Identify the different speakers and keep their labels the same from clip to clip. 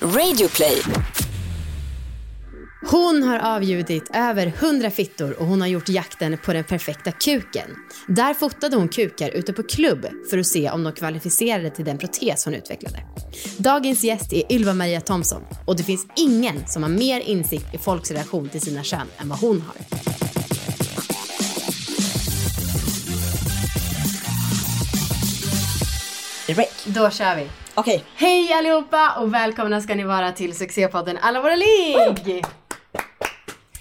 Speaker 1: Radioplay.
Speaker 2: Hon har avgjudit över 100 fittor och hon har gjort jakten på den perfekta kuken. Där fotade hon kukar ute på klubb för att se om de kvalificerade till den protes hon utvecklade. Dagens gäst är Ylva Maria Thomsson och det finns ingen som har mer insikt i folks relation till sina kön än vad hon har. Då kör vi.
Speaker 3: Okej.
Speaker 2: Hej allihopa och välkomna ska ni vara till succépodden Alla våra ligg!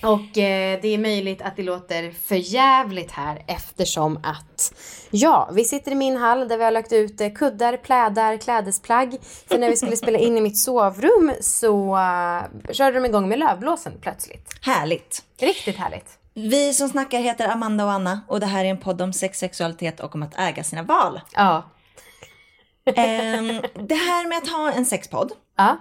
Speaker 2: Och eh, det är möjligt att det låter för jävligt här eftersom att ja, vi sitter i min hall där vi har lagt ut eh, kuddar, plädar, klädesplagg. För när vi skulle spela in i mitt sovrum så eh, körde de igång med lövblåsen plötsligt.
Speaker 3: Härligt.
Speaker 2: Riktigt härligt.
Speaker 3: Vi som snackar heter Amanda och Anna och det här är en podd om sex, sexualitet och om att äga sina val.
Speaker 2: Ja.
Speaker 3: Ehm, det här med att ha en sexpodd.
Speaker 2: Ja.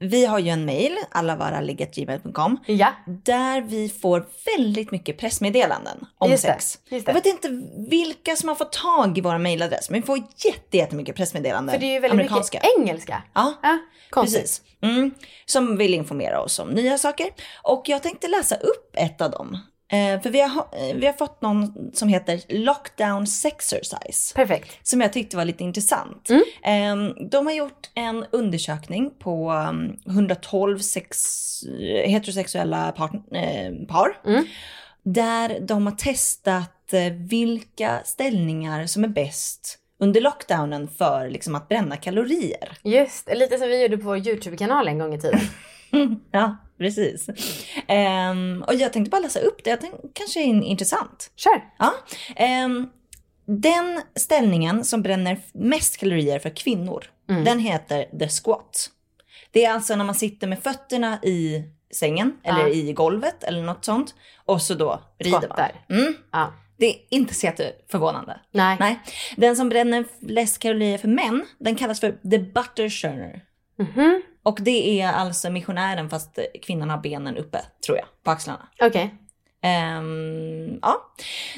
Speaker 3: Vi har ju en mail, allavaraligg.gmail.com,
Speaker 2: Ja.
Speaker 3: där vi får väldigt mycket pressmeddelanden om
Speaker 2: Just det,
Speaker 3: sex.
Speaker 2: just det.
Speaker 3: Jag vet inte vilka som har fått tag i vår mailadress, men vi får jätte, jättemycket pressmeddelanden.
Speaker 2: För det är ju väldigt
Speaker 3: amerikanska.
Speaker 2: mycket engelska.
Speaker 3: Ja,
Speaker 2: Ja, konstigt.
Speaker 3: precis. Mm, som vill informera oss om nya saker. Och jag tänkte läsa upp ett av dem. Eh, för vi har, eh, vi har fått någon som heter Lockdown Sexercise.
Speaker 2: Perfekt.
Speaker 3: Som jag tyckte var lite intressant.
Speaker 2: Mm.
Speaker 3: Eh, de har gjort en undersökning på um, 112 sex, heterosexuella part, eh, par.
Speaker 2: Mm.
Speaker 3: Där de har testat eh, vilka ställningar som är bäst under lockdownen för liksom, att bränna kalorier.
Speaker 2: Just lite som vi gjorde på vår YouTube-kanal en gång i tiden.
Speaker 3: Ja, precis. Ehm, och jag tänkte bara läsa upp det, jag tänkte, kanske är intressant.
Speaker 2: Kör!
Speaker 3: Ja. Ehm, den ställningen som bränner mest kalorier för kvinnor, den heter the squat. Det är alltså när man sitter med fötterna i sängen eller
Speaker 2: Ja.
Speaker 3: i golvet eller något sånt och så då rider
Speaker 2: Squattar.
Speaker 3: man. Mm.
Speaker 2: Ja.
Speaker 3: Det är inte så jätteförvånande.
Speaker 2: Nej.
Speaker 3: Nej. Den som bränner flest kalorier för män, den kallas för the butter churner.
Speaker 2: Mhm.
Speaker 3: Och det är alltså missionären fast kvinnan har benen uppe, tror jag, på axlarna.
Speaker 2: Okej.
Speaker 3: Ehm, ja.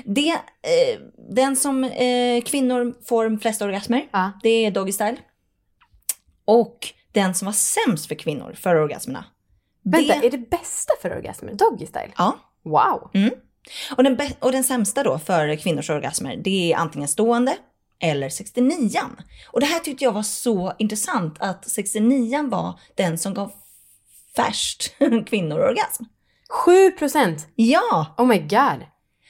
Speaker 3: Det, eh, den som eh, kvinnor får flest orgasmer,
Speaker 2: Ja.
Speaker 3: det är doggy style. Och den som var sämst för kvinnor för orgasmerna.
Speaker 2: Vänta,
Speaker 3: det,
Speaker 2: är det bästa för orgasmer doggy style?
Speaker 3: Ja.
Speaker 2: Wow.
Speaker 3: Och den, och den sämsta då för kvinnors orgasmer, det är antingen stående eller 69 Och det här tyckte jag var så intressant att 69 var den som gav färst kvinnor orgasm.
Speaker 2: 7 procent.
Speaker 3: Ja,
Speaker 2: Oh my god.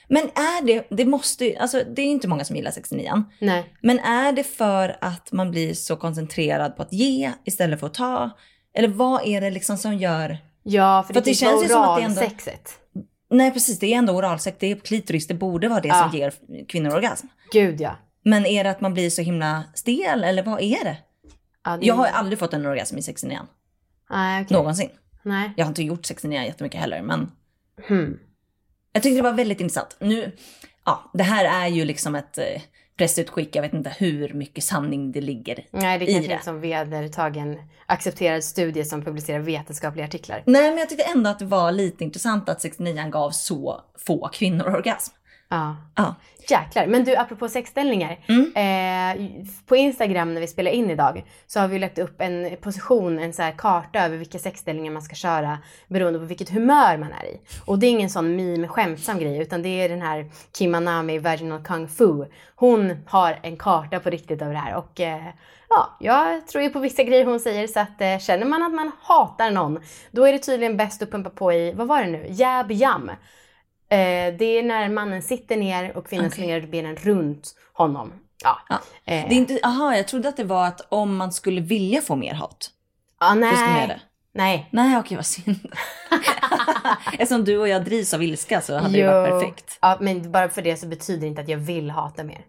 Speaker 3: men är det, det måste ju- alltså det är inte många som gillar 69
Speaker 2: Nej.
Speaker 3: Men är det för att man blir så koncentrerad på att ge istället för att ta? Eller vad är det liksom som gör?
Speaker 2: Ja, för,
Speaker 3: För
Speaker 2: det,
Speaker 3: det
Speaker 2: typ
Speaker 3: känns ju som att det ändå-
Speaker 2: oralsexet.
Speaker 3: Nej precis, det är ändå oralsex, det är klitoris, det borde vara det
Speaker 2: Ja.
Speaker 3: som ger kvinnor orgasm.
Speaker 2: Gud ja.
Speaker 3: Men är det att man blir så himla stel eller vad är det?
Speaker 2: ja det-
Speaker 3: Jag har aldrig fått en orgasm i 69
Speaker 2: Nej, okej.
Speaker 3: någonsin.
Speaker 2: Nej.
Speaker 3: Jag har inte gjort 69 jättemycket heller men
Speaker 2: Hmm.
Speaker 3: jag tyckte det var väldigt intressant. Nu, ja, det här är ju liksom ett eh, pressutskick, jag vet inte hur mycket sanning det ligger
Speaker 2: Nej, det
Speaker 3: i
Speaker 2: kanske
Speaker 3: det.
Speaker 2: inte som vedertagen accepterad studie som publicerar vetenskapliga artiklar.
Speaker 3: Nej men jag tyckte ändå att det var lite intressant att 69 gav så få kvinnor orgasm.
Speaker 2: Ja.
Speaker 3: Ja.
Speaker 2: Jäklar. Men du, apropå sexställningar. Eh, på Instagram när vi spelar in idag så har vi lagt upp en position, en så karta över vilka sexställningar man ska köra beroende på vilket humör man är i. Och det är ingen sån meme skämtsam grej utan det är den här Kim Anami Vaginal Kung Fu. Hon har en karta på riktigt över det här och eh, ja, jag tror ju på vissa grejer hon säger så att eh, känner man att man hatar någon då är det tydligen bäst att pumpa på i, vad var det nu, jab jam. Eh, det är när mannen sitter ner och kvinnan
Speaker 3: Okej.
Speaker 2: slänger benen runt honom. Ja.
Speaker 3: Ja.
Speaker 2: Eh,
Speaker 3: Det är inte, aha, jag trodde att det var att om man skulle vilja få mer hat, ska man göra
Speaker 2: nej.
Speaker 3: det.
Speaker 2: Nej.
Speaker 3: Nej okej vad synd. Eftersom du och jag drivs av ilska så hade det varit perfekt.
Speaker 2: Ja, men bara för det så betyder det inte att jag vill hata mer.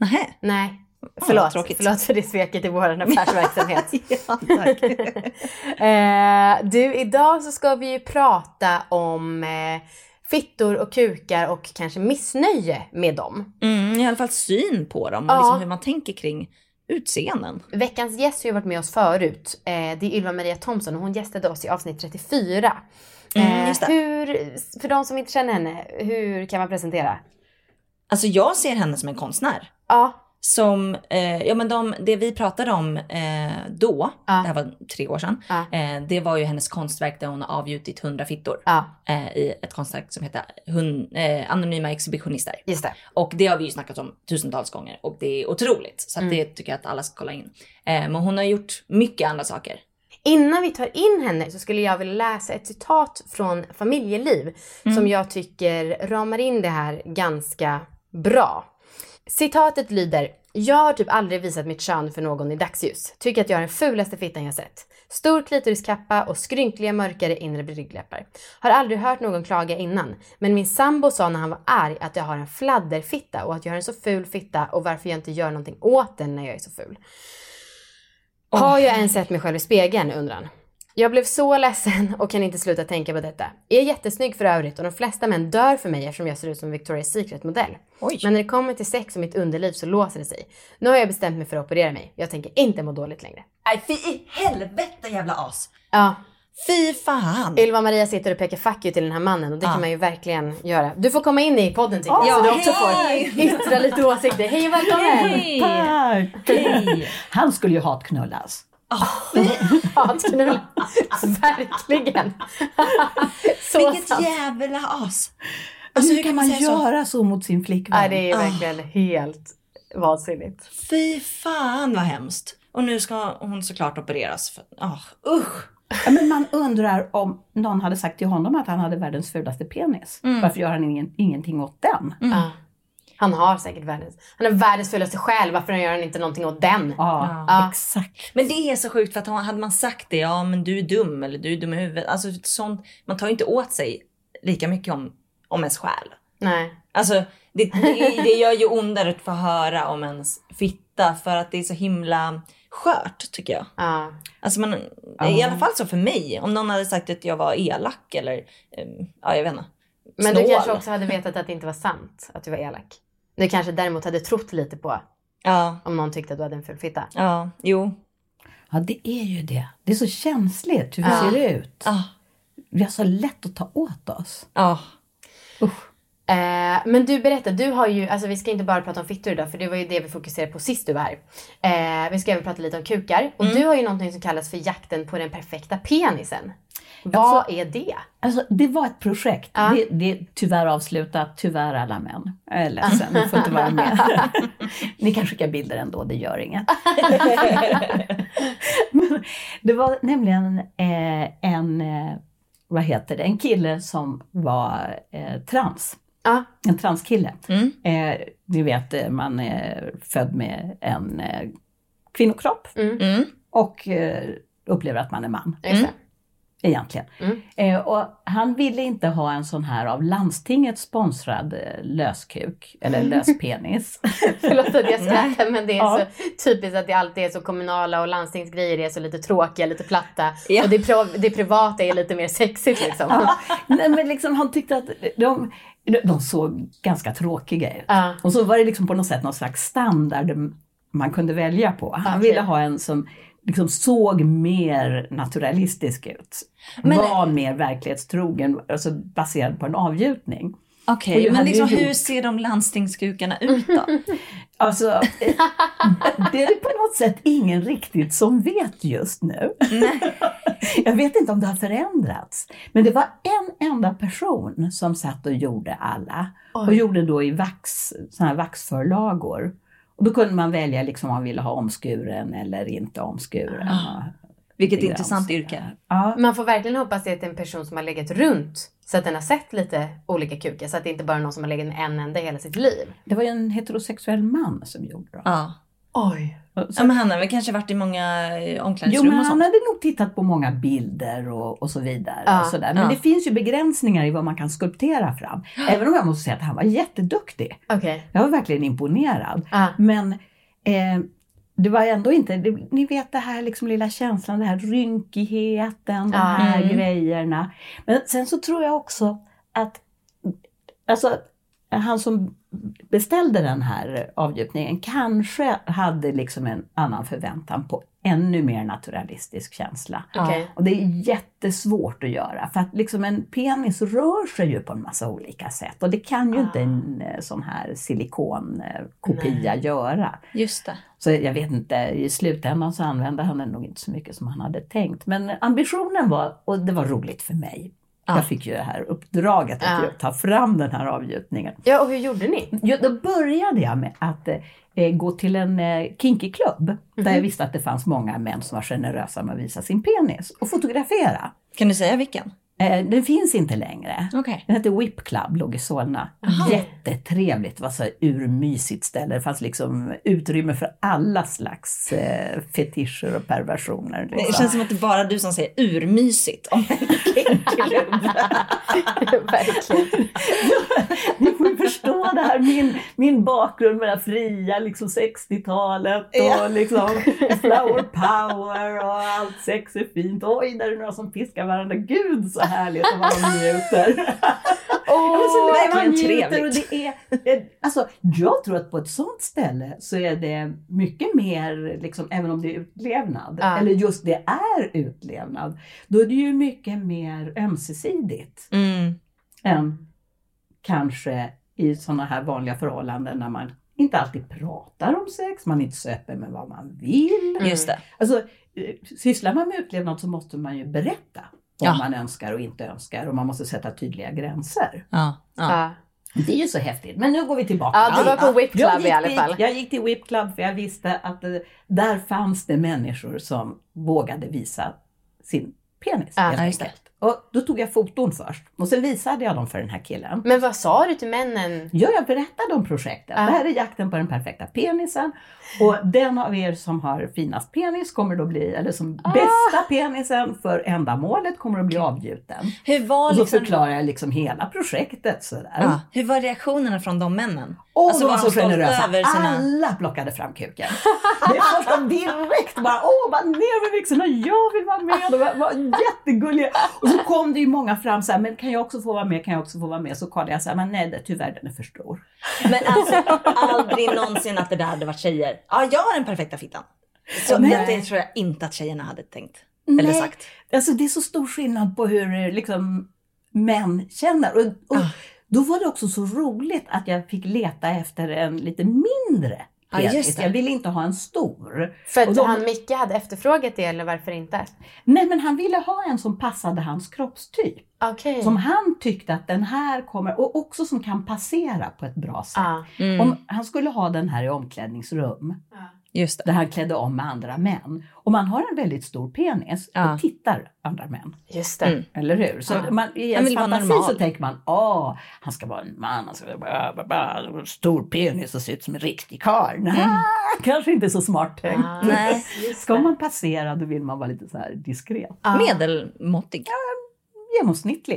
Speaker 3: Nähä.
Speaker 2: Nej.
Speaker 3: Ja,
Speaker 2: Förlåt,
Speaker 3: tråkigt.
Speaker 2: förlåt för det sveket i vår affärsverksamhet.
Speaker 3: ja, tack.
Speaker 2: eh, du, idag så ska vi ju prata om eh, fittor och kukar och kanske missnöje med dem.
Speaker 3: Mm, I alla fall syn på dem och
Speaker 2: Ja.
Speaker 3: liksom hur man tänker kring utseenden.
Speaker 2: Veckans gäst har ju varit med oss förut. Eh, det är Ylva Maria Thomsson och hon gästade oss i avsnitt 34.
Speaker 3: Mm,
Speaker 2: Eh, hur, för de som inte känner henne, hur kan man presentera?
Speaker 3: Alltså jag ser henne som en konstnär.
Speaker 2: Ja,
Speaker 3: som, eh, ja men de, det vi pratade om eh, då,
Speaker 2: Ja.
Speaker 3: det här var tre år sedan,
Speaker 2: Ja.
Speaker 3: eh, det var ju hennes konstverk där hon har avgjutit 100 fittor.
Speaker 2: Ja,
Speaker 3: Eh, I ett konstverk som heter Hun, eh, Anonyma exhibitionister.
Speaker 2: just det.
Speaker 3: Och det har vi ju snackat om tusentals gånger och det är otroligt. Så
Speaker 2: Mm.
Speaker 3: det tycker jag att alla ska kolla in. Eh, men hon har gjort mycket andra saker.
Speaker 2: Innan vi tar in henne så skulle jag vilja läsa ett citat från Familjeliv som jag tycker ramar in det här ganska bra. Citatet lyder Jag har typ aldrig visat mitt kön för någon i dagsljus. Tycker att jag har den fulaste fittan jag sett. Stor klitoriskappa och skrynkliga mörkare inre ryggläppar. Har aldrig hört någon klaga innan. Men min sambo sa när han var arg att jag har en fladderfitta och att jag har en så ful fitta och varför jag inte gör någonting åt den när jag är så ful. Har jag ens sett mig själv i spegeln, undrar han. Jag blev så ledsen och kan inte sluta tänka på detta. Jag är jättesnygg för övrigt och de flesta män dör för mig eftersom jag ser ut som Victoria's Secret-modell. Men när det kommer till sex och mitt underliv så låser det sig. Nu har jag bestämt mig för att operera mig. Jag tänker inte må dåligt längre.
Speaker 3: Nej fy i helvete jävla as.
Speaker 2: Ja,
Speaker 3: Fy fan.
Speaker 2: Ylva Maria sitter och pekar fuck you till den här mannen och det
Speaker 3: Ja.
Speaker 2: kan man ju verkligen göra. Du får komma in i podden tycker jag,
Speaker 3: Ja,
Speaker 2: så du också
Speaker 3: hej!
Speaker 2: får yttra lite åsikter. Hej och välkommen!
Speaker 3: Hej!
Speaker 1: Tack!
Speaker 3: Hej.
Speaker 1: Han skulle ju hatknullas.
Speaker 2: Hatknull. Verkligen. så
Speaker 3: Vilket
Speaker 2: sant.
Speaker 3: jävla as. Alltså
Speaker 1: hur kan man
Speaker 3: så?
Speaker 1: göra så mot sin flickvän?
Speaker 2: Nej, det är
Speaker 3: Ah.
Speaker 2: verkligen helt vansinnigt.
Speaker 3: Fy fan vad hemskt. Och nu ska hon såklart opereras. För, ah, usch.
Speaker 1: Ja, men man undrar om någon hade sagt till honom att han hade världens fulaste penis.
Speaker 3: Mm.
Speaker 1: Varför gör han ingen, ingenting åt den?
Speaker 2: Ja. Han har säkert världens, han har världens fulaste själ, varför gör han inte någonting åt den?
Speaker 1: Ja,
Speaker 2: Ja.
Speaker 1: exakt.
Speaker 3: Men det är så sjukt för att hade man sagt det, ja men du är dum eller du är dum i huvudet. Alltså sånt, man tar ju inte åt sig lika mycket om, om ens själ.
Speaker 2: Nej.
Speaker 3: Alltså det, det, det gör ju ondare att få höra om ens fitta för att det är så himla skört tycker jag.
Speaker 2: Ja.
Speaker 3: Alltså man,
Speaker 1: Ja.
Speaker 3: i alla fall så för mig. Om någon hade sagt att jag var elak eller, eh, ja jag vet inte.
Speaker 2: Men
Speaker 3: snål.
Speaker 2: du kanske också hade vetat att det inte var sant, att du var elak. Du kanske däremot hade trott lite på
Speaker 3: Ja,
Speaker 2: om någon tyckte att du hade en ful fitta.
Speaker 3: ja, jo.
Speaker 1: Ja, det är ju det. Det är så känsligt hur vi
Speaker 2: Ja.
Speaker 1: ser ut.
Speaker 3: Ja,
Speaker 1: Vi har så lätt att ta åt oss.
Speaker 3: ja.
Speaker 1: Usch.
Speaker 2: Eh, men du berätta, du har ju, alltså vi ska inte bara prata om fittor idag för det var ju det vi fokuserade på sist du var här. Eh, vi ska även prata lite om kukar och du har ju någonting som kallas för jakten på den perfekta penisen. Vad
Speaker 1: Alltså-
Speaker 2: är det?
Speaker 1: Alltså, det var ett projekt.
Speaker 2: Ja.
Speaker 1: Det, det är tyvärr avslutat, tyvärr alla män. Jag är ledsen, ni får inte vara med. ni kan skicka bilder ändå, det gör inget. Det var nämligen eh, en, eh, vad heter det, en kille som var eh, trans.
Speaker 2: Ja.
Speaker 1: En transkille.
Speaker 3: Mm.
Speaker 1: Eh, ni vet, eh, man är född med en eh, kvinnokropp
Speaker 2: Mm.
Speaker 3: Mm.
Speaker 1: och eh, upplever att man är man
Speaker 2: det.
Speaker 1: Egentligen.
Speaker 2: Mm.
Speaker 1: Eh, och han ville inte ha en sån här av landstinget sponsrad eh, löskuk, eller löspenis.
Speaker 2: Förlåt att jag skrattar men det är
Speaker 1: Ja.
Speaker 2: så typiskt att det alltid är så kommunala och landstingsgrejer är så lite tråkiga, lite platta.
Speaker 3: Ja.
Speaker 2: Och det, det privata är lite mer sexigt liksom.
Speaker 1: Ja, Nej, men liksom, han tyckte att de, de såg ganska tråkiga ut.
Speaker 2: Ja.
Speaker 1: Och så var det liksom på något sätt någon slags standard man kunde välja på. Han
Speaker 2: Okej.
Speaker 1: ville ha en som liksom såg mer naturalistisk ut.
Speaker 3: Men-
Speaker 1: var mer verklighetstrogen, alltså baserad på en avgjutning. Och
Speaker 3: Okej,
Speaker 1: jag
Speaker 3: men liksom, hur
Speaker 1: gjort-
Speaker 3: ser de landstingskukarna ut då?
Speaker 1: Alltså, eh, det är på något sätt ingen riktigt som vet just nu. Jag vet inte om det har förändrats. Men det var en enda person som satt och gjorde alla. Och
Speaker 2: Oj.
Speaker 1: gjorde då i vax, såna här vaxförlagor. Och då kunde man välja liksom om man ville ha omskuren eller inte omskuren.
Speaker 3: Ah, Vilket intressant yrke.
Speaker 1: Ja,
Speaker 2: Man får verkligen hoppas att det är en person som har legat runt så att den har sett lite olika kukar så att det inte bara är någon som har legat med en enda hela sitt liv.
Speaker 1: det var ju en heterosexuell man som gjorde dem.
Speaker 3: Ja.
Speaker 2: Oj.
Speaker 1: Så-
Speaker 3: ja, men han har väl kanske varit i många eh,
Speaker 1: Jo,
Speaker 3: omklädningsrum
Speaker 1: men
Speaker 3: och
Speaker 1: han
Speaker 3: sånt.
Speaker 1: hade nog tittat på många bilder och, och så vidare.
Speaker 2: Ja,
Speaker 1: och sådär. Men
Speaker 3: ja.
Speaker 1: det finns ju begränsningar i vad man kan skulptera fram. Även om jag måste säga att han var jätteduktig.
Speaker 2: Okej.
Speaker 1: Jag var verkligen imponerad.
Speaker 2: Ah.
Speaker 1: Men eh, det var ändå inte, det, ni vet det här liksom lilla känslan, den här rynkigheten, de
Speaker 2: Ja.
Speaker 1: här
Speaker 3: Mm.
Speaker 1: grejerna. Men sen så tror jag också att, alltså han som beställde den här avgjutningen kanske hade liksom en annan förväntan på ännu mer naturalistisk känsla.
Speaker 2: Okej.
Speaker 1: Och det är jättesvårt att göra för att liksom en penis rör sig ju på en massa olika sätt och det kan ju
Speaker 2: Ah.
Speaker 1: inte en eh, sån här silikonkopia göra.
Speaker 3: Just det.
Speaker 1: Så jag vet inte, i slutändan så använde han den nog inte så mycket som han hade tänkt. Men ambitionen var, och det var roligt för mig,
Speaker 3: Ja.
Speaker 1: jag fick ju det här uppdraget att
Speaker 2: Ja.
Speaker 1: ta fram den här avgjutningen.
Speaker 2: Ja, och hur gjorde ni?
Speaker 1: Jo, då började jag med att eh, gå till en eh, kinky-klubb där jag visste att det fanns många män som var generösa med att visa sin penis och fotografera.
Speaker 3: Kan du säga vilken?
Speaker 1: Eh, den finns inte längre.
Speaker 3: Okej.
Speaker 1: Den hette Whip Club, låg i Solna. Jättetrevligt, det var så urmysigt ställe. Det fanns liksom utrymme för alla slags eh, fetischer och perversioner.
Speaker 3: Det
Speaker 1: Liksom.
Speaker 3: känns som att det är bara du som säger urmysigt om en.
Speaker 2: Verkligen.
Speaker 1: Förstå det här, min, min bakgrund med det fria liksom 60-talet och
Speaker 3: Ja.
Speaker 1: liksom flower power och allt sex är fint. Oj, där är det några som piskar varandra. Gud så härligt vad de njuter.
Speaker 2: Åh,
Speaker 1: Ja, man njuter
Speaker 3: trevligt.
Speaker 1: Och det är, eh, alltså, jag tror att på ett sånt ställe så är det mycket mer, liksom, även om det är utlevnad,
Speaker 2: Ja.
Speaker 1: eller just det är utlevnad, då är det ju mycket mer ömsesidigt
Speaker 3: Mm.
Speaker 1: än kanske i sådana här vanliga förhållanden när man inte alltid pratar om sex, man är inte så öppen med vad man vill.
Speaker 2: Mm.
Speaker 3: Just det.
Speaker 1: Alltså, eh, sysslar man med utlevnad så måste man ju berätta vad
Speaker 3: Ja.
Speaker 1: man önskar och inte önskar och man måste sätta tydliga gränser.
Speaker 3: Ja. ja.
Speaker 1: Det är ju så häftigt. Men nu går vi tillbaka.
Speaker 2: Ja, du var på Whip
Speaker 1: Jag
Speaker 2: Club
Speaker 1: gick
Speaker 2: i alla fall.
Speaker 1: Jag gick till Whip Club för jag visste att eh, där fanns det människor som vågade visa sin penis.
Speaker 2: Ja,
Speaker 1: helt enkelt. Och då tog jag foton först och sen visade jag dem för den här killen.
Speaker 2: Men vad sa du till männen?
Speaker 1: Ja, jag berättade om projektet.
Speaker 2: Ja.
Speaker 1: Det här är jakten på den perfekta penisen. Och den av er som har finast penis kommer då bli, eller som
Speaker 2: Ah.
Speaker 1: bästa penisen för ändamålet kommer att bli avgjuten.
Speaker 3: Hur var
Speaker 1: Och så
Speaker 3: liksom...
Speaker 1: förklarar jag liksom hela projektet sådär.
Speaker 3: Ja. Hur var reaktionerna från de männen?
Speaker 1: Och
Speaker 3: Alltså,
Speaker 1: de var så generösa.
Speaker 3: sina-
Speaker 1: Alla plockade fram kuken. Det är först de direkt bara, åh, bara ner med byxorna, jag vill vara med. De var, var jättegulliga. Och så kom det ju många fram så här, men kan jag också få vara med, kan jag också få vara med? Så kollade jag så här, men nej, det, tyvärr den är för stor.
Speaker 3: Men alltså aldrig någonsin att det där hade varit tjejer. Ja, jag har den perfekta fittan. Så
Speaker 1: Nej.
Speaker 3: det, tror jag inte att tjejerna hade tänkt. Eller
Speaker 1: Nej.
Speaker 3: sagt.
Speaker 1: Alltså det är så stor skillnad på hur liksom, män känner. Och, och
Speaker 3: Ah.
Speaker 1: då var det också så roligt att jag fick leta efter en lite mindre
Speaker 3: Ja, just.
Speaker 1: Jag ville inte ha en stor.
Speaker 2: För att
Speaker 1: Och de-
Speaker 2: han Micke hade efterfrågat det eller varför inte?
Speaker 1: Nej, men han ville ha en som passade hans kroppstyp.
Speaker 2: Okej.
Speaker 1: Som han tyckte att den här kommer, och också som kan passera på ett bra sätt.
Speaker 2: Ja.
Speaker 3: Mm.
Speaker 1: Om han skulle ha den här i omklädningsrum,
Speaker 3: Just det.
Speaker 1: där han klädde om med andra män. Om man har en väldigt stor penis,
Speaker 3: Ja.
Speaker 1: då tittar andra män.
Speaker 2: Just det.
Speaker 3: Mm.
Speaker 1: Eller hur? Så
Speaker 2: Ja.
Speaker 1: man, i ens fantasi så tänker man, åh, han ska vara en man, han ska vara bara, bara, stor penis och se ut som en riktig karl. Nej, kanske inte så smart tänkt.
Speaker 2: Ah,
Speaker 3: Nej.
Speaker 1: Ska man passera då vill man vara lite så här diskret.
Speaker 2: Ah.
Speaker 3: Medelmåttig.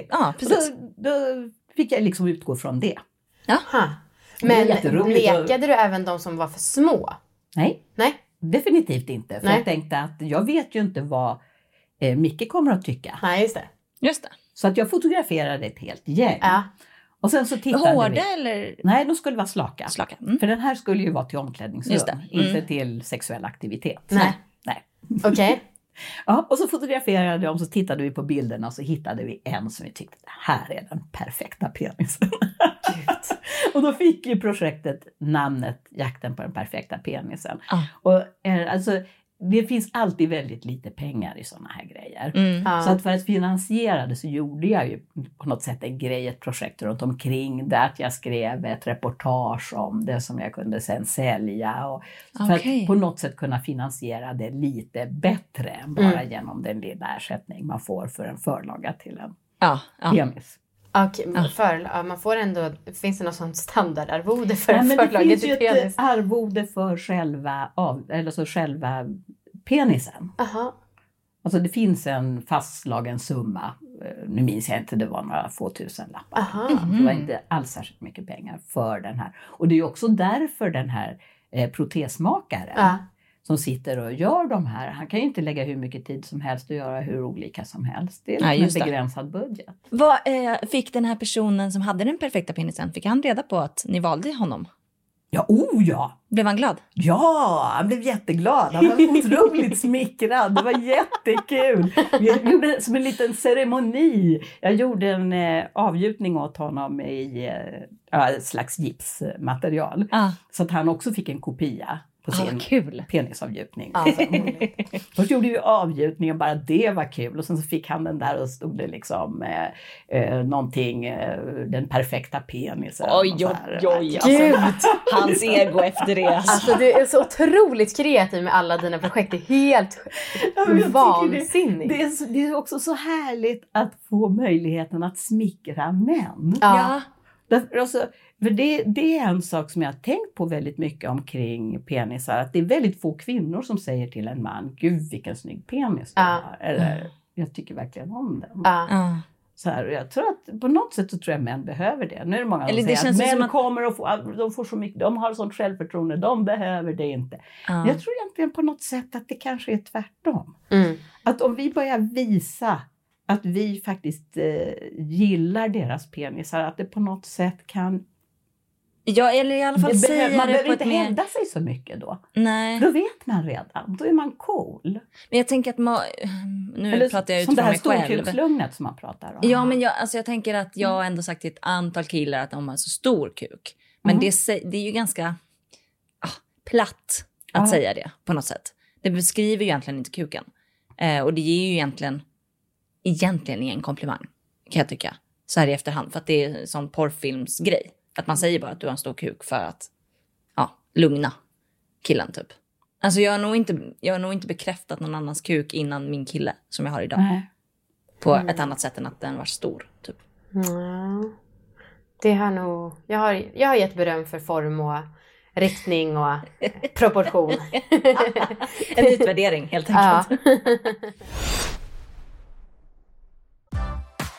Speaker 3: Ja,
Speaker 1: Så
Speaker 3: precis.
Speaker 1: då, då fick jag liksom utgå från det.
Speaker 2: Aha. Men lekade du även de som var för små?
Speaker 1: Nej,
Speaker 2: Nej?
Speaker 1: definitivt inte. För
Speaker 2: Nej.
Speaker 1: jag tänkte att jag vet ju inte vad eh, Micke kommer att tycka.
Speaker 2: Nej, just det.
Speaker 3: Just det.
Speaker 1: Så att jag fotograferade ett helt gäng.
Speaker 2: Ja.
Speaker 1: Och sen så tittade
Speaker 3: Hårda
Speaker 1: vi.
Speaker 3: eller
Speaker 1: Nej, de skulle vara slaka.
Speaker 3: slaka? Mm.
Speaker 1: För den här skulle ju vara till omklädningsrum,
Speaker 3: Just det. Mm.
Speaker 1: inte till sexuell aktivitet.
Speaker 2: Nej.
Speaker 1: Nej.
Speaker 2: Okej.
Speaker 1: Ja, och så fotograferade jag dem, så tittade vi på bilderna och så hittade vi en som vi tyckte, det här är den perfekta penisen. och då fick ju projektet namnet Jakten på den perfekta penisen.
Speaker 3: Ah.
Speaker 1: Och, eh, alltså, det finns alltid väldigt lite pengar i sådana här grejer.
Speaker 3: Mm.
Speaker 1: Så att för att finansiera det så gjorde jag ju på något sätt en grej, ett projekt runt omkring det. Att jag skrev ett reportage om det som jag kunde sen sälja. Och för
Speaker 3: Okej.
Speaker 1: att på något sätt kunna finansiera det lite bättre än bara
Speaker 2: Mm.
Speaker 1: genom den lilla ersättning man får för en förlaga till en
Speaker 3: Ja, ja.
Speaker 1: penis.
Speaker 2: Okej,
Speaker 3: Ja.
Speaker 2: för, ja, man får ändå, finns det något sånt standardarvode för
Speaker 1: Nej, men det
Speaker 2: förlaget
Speaker 1: finns ju ett
Speaker 2: penis?
Speaker 1: eh, arvode för själva, av, eller så själva penisen.
Speaker 2: Aha.
Speaker 1: Alltså det finns en fastslagen summa, eh, nu minns jag inte, det var några få tusen lappar.
Speaker 2: Aha.
Speaker 1: Det var inte alls särskilt mycket pengar för den här. Och det är ju också därför den här eh, protesmakaren
Speaker 2: Ja.
Speaker 1: Som sitter och gör de här, han kan ju inte lägga hur mycket tid som helst och göra hur olika som helst. Det är
Speaker 3: Nej,
Speaker 1: liksom en begränsad budget.
Speaker 3: Vad eh, fick den här personen som hade den perfekta penisen, fick han reda på att ni valde honom?
Speaker 1: Ja, oh ja!
Speaker 3: Blev han glad?
Speaker 1: Ja, han blev jätteglad. Han var otroligt smickrad. Det var jättekul. Jag gjorde som en liten ceremoni. Jag gjorde en eh, avgjutning åt honom i eh, ett slags gipsmaterial.
Speaker 3: Ah.
Speaker 1: Så att han också fick en kopia på sin
Speaker 3: Ah, kul.
Speaker 1: penisavgjutning.
Speaker 2: Ja, så roligt.
Speaker 1: Först gjorde vi avgjutningen, bara det var kul. Och sen så fick han den där och stod det liksom eh, eh, någonting, eh, den perfekta penisen.
Speaker 3: Oj, oj, oj.
Speaker 1: Alltså,
Speaker 3: Gud, hans ego efter det. Alltså.
Speaker 2: Alltså du är så otroligt kreativ med alla dina projekt. Det är helt
Speaker 1: Ja,
Speaker 2: vansinnigt.
Speaker 1: Det, det, är så, det är också så härligt att få möjligheten att smickra män.
Speaker 2: Ja.
Speaker 1: Därför, alltså, för det, det är en sak som jag har tänkt på väldigt mycket omkring penisar. Att det är väldigt få kvinnor som säger till en man, gud vilken snygg penis du
Speaker 2: Ja.
Speaker 1: har. Eller, jag tycker verkligen om den.
Speaker 2: Ja.
Speaker 1: Så här, och jag tror att på något sätt så tror jag män behöver det. Nu är det många
Speaker 3: Eller
Speaker 1: som
Speaker 3: det
Speaker 1: säger att män
Speaker 3: att-
Speaker 1: kommer och får, de får så mycket, de har sånt självförtroende, de behöver det inte.
Speaker 3: Ja.
Speaker 1: Men jag tror egentligen på något sätt att det kanske är tvärtom.
Speaker 2: Mm.
Speaker 1: Att om vi börjar visa att vi faktiskt eh, gillar deras penisar, att det på något sätt kan...
Speaker 3: Ja, eller i alla fall
Speaker 1: Det behöver, man
Speaker 3: det
Speaker 1: behöver inte
Speaker 3: mer...
Speaker 1: hävda sig så mycket då.
Speaker 3: Nej,
Speaker 1: Då vet man redan, då är man cool.
Speaker 3: men jag tänker att ma... nu
Speaker 1: Eller
Speaker 3: pratar jag
Speaker 1: som det
Speaker 3: utifrån
Speaker 1: här
Speaker 3: mig själv.
Speaker 1: storkukslugnet som man pratar om.
Speaker 3: Ja, men jag, alltså jag tänker att jag har ändå sagt till ett antal killar att de har så stor kuk. Men
Speaker 1: Mm.
Speaker 3: det, det är ju ganska ah, platt att
Speaker 1: Ja.
Speaker 3: säga det på något sätt. Det beskriver ju egentligen inte kuken. Eh, och det ger ju egentligen, egentligen ingen komplimang kan jag tycka. Så här i efterhand. För att det är en sån porrfilmsgrej. Att man säger bara att du har en stor kuk för att ja, lugna killen typ. Alltså jag har, nog inte, jag har nog inte bekräftat någon annans kuk innan min kille som jag har idag.
Speaker 1: Nej.
Speaker 3: På ett annat sätt än att den var stor. Typ.
Speaker 2: Mm. Det har nog... Jag har, jag har gett beröm för form och riktning och proportion.
Speaker 3: En utvärdering helt
Speaker 2: ja.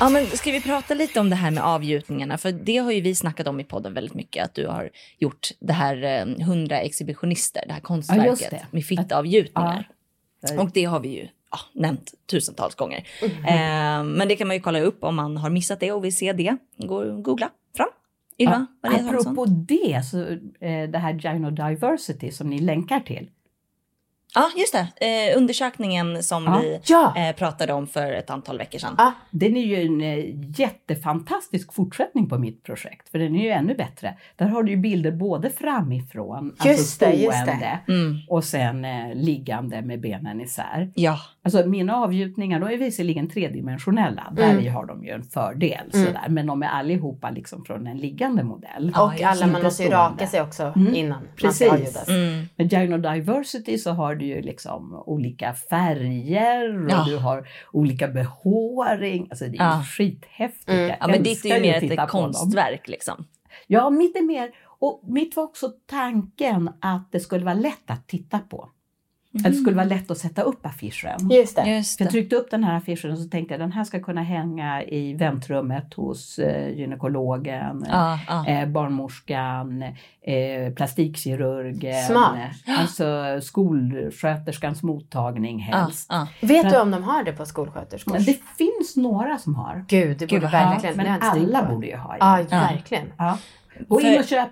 Speaker 3: Ja, men ska vi prata lite om det här med avgjutningarna? För det har ju vi snackat om i podden väldigt mycket. Att du har gjort det här eh, 100 exhibitionister, det här konstverket
Speaker 1: det.
Speaker 3: med fittavgjutningar.
Speaker 1: Ja.
Speaker 3: Och det har vi ju ja, nämnt tusentals gånger. Eh, men det kan man ju kolla upp om man har missat det och vill se det. Gå googla fram. Ylva
Speaker 1: Ja, apropå det, så, eh, det här Gynodiversity som ni länkar till.
Speaker 3: Ja, just det. Eh, undersökningen som
Speaker 1: Ja.
Speaker 3: vi
Speaker 2: Ja.
Speaker 3: eh, pratade om för ett antal veckor sedan.
Speaker 2: Ja.
Speaker 1: Den är ju en eh, jättefantastisk fortsättning på mitt projekt, för den är ju ännu bättre. Där har du ju bilder både framifrån, alltså
Speaker 2: Just det, just det.
Speaker 1: stående,
Speaker 3: Mm.
Speaker 1: och sen eh, liggande med benen isär.
Speaker 3: Ja.
Speaker 1: Alltså mina avgjutningar, de är visserligen tredimensionella, där
Speaker 2: Mm.
Speaker 1: har de ju en fördel,
Speaker 2: Mm.
Speaker 1: sådär. men de är allihopa liksom från en liggande modell.
Speaker 2: Och
Speaker 3: just
Speaker 2: alla, man måste ju raka sig också
Speaker 1: Mm.
Speaker 2: innan man
Speaker 1: Precis.
Speaker 2: ska avljudas.
Speaker 3: Mm.
Speaker 1: Med Gynodiversity så har du ju liksom olika färger och
Speaker 3: Ja.
Speaker 1: du har olika behåring. Alltså det är
Speaker 3: Ja.
Speaker 1: skithäftigt.
Speaker 2: Mm.
Speaker 1: Jag
Speaker 3: Ja, men ditt är ju mer
Speaker 1: att titta
Speaker 3: ett konstverk liksom.
Speaker 1: Ja, mitt är mer, och mitt var också tanken att det skulle vara lätt att titta på. Att det skulle vara lätt att sätta upp affischen.
Speaker 2: Just det.
Speaker 3: Just
Speaker 1: För jag
Speaker 3: det.
Speaker 1: tryckte upp den här affischen och så tänkte jag den här ska kunna hänga i väntrummet hos eh, gynekologen,
Speaker 3: Ja, ja.
Speaker 1: eh, barnmorskan, eh, plastikkirurgen,
Speaker 2: Smart.
Speaker 1: alltså skolsköterskans mottagning
Speaker 3: Ja,
Speaker 1: helst.
Speaker 3: ja.
Speaker 2: Vet du om de har det på skolsköterskor?
Speaker 1: Det finns några som har.
Speaker 2: Gud, det borde
Speaker 3: vad
Speaker 2: verkligen.
Speaker 1: men
Speaker 2: det
Speaker 1: alla borde ju ha.
Speaker 2: Ja,
Speaker 1: Ja.
Speaker 2: verkligen.
Speaker 1: Ja. Gå in
Speaker 3: För-
Speaker 1: och köp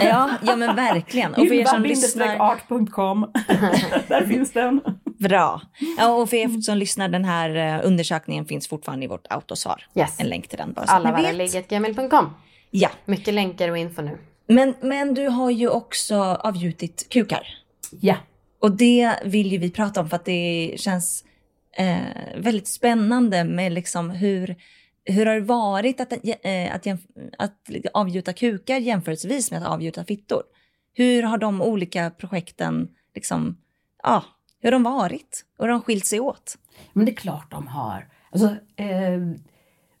Speaker 3: Ja, ja men verkligen. Och för er som lyssnar,
Speaker 1: ylva-art.com. Där finns den.
Speaker 3: bra. Ja, och för er som lyssnar, den här eh, undersökningen finns fortfarande i vårt autosvar.
Speaker 2: Yes.
Speaker 3: En länk till den bara så att ni vet. Ja,
Speaker 2: Mycket länkar och info nu.
Speaker 3: men, men du har ju också avgjutit kukar.
Speaker 1: Ja.
Speaker 3: Och det vill ju vi prata om för att det känns eh, väldigt spännande med liksom hur, hur har det varit att, eh, att, jämf- att avgjuta kukar jämförelsevis med att avgjuta fittor? Hur har de olika projekten liksom, ja, hur har de varit? Och hur har de skilt sig åt?
Speaker 1: Men det är klart de har. Alltså, eh,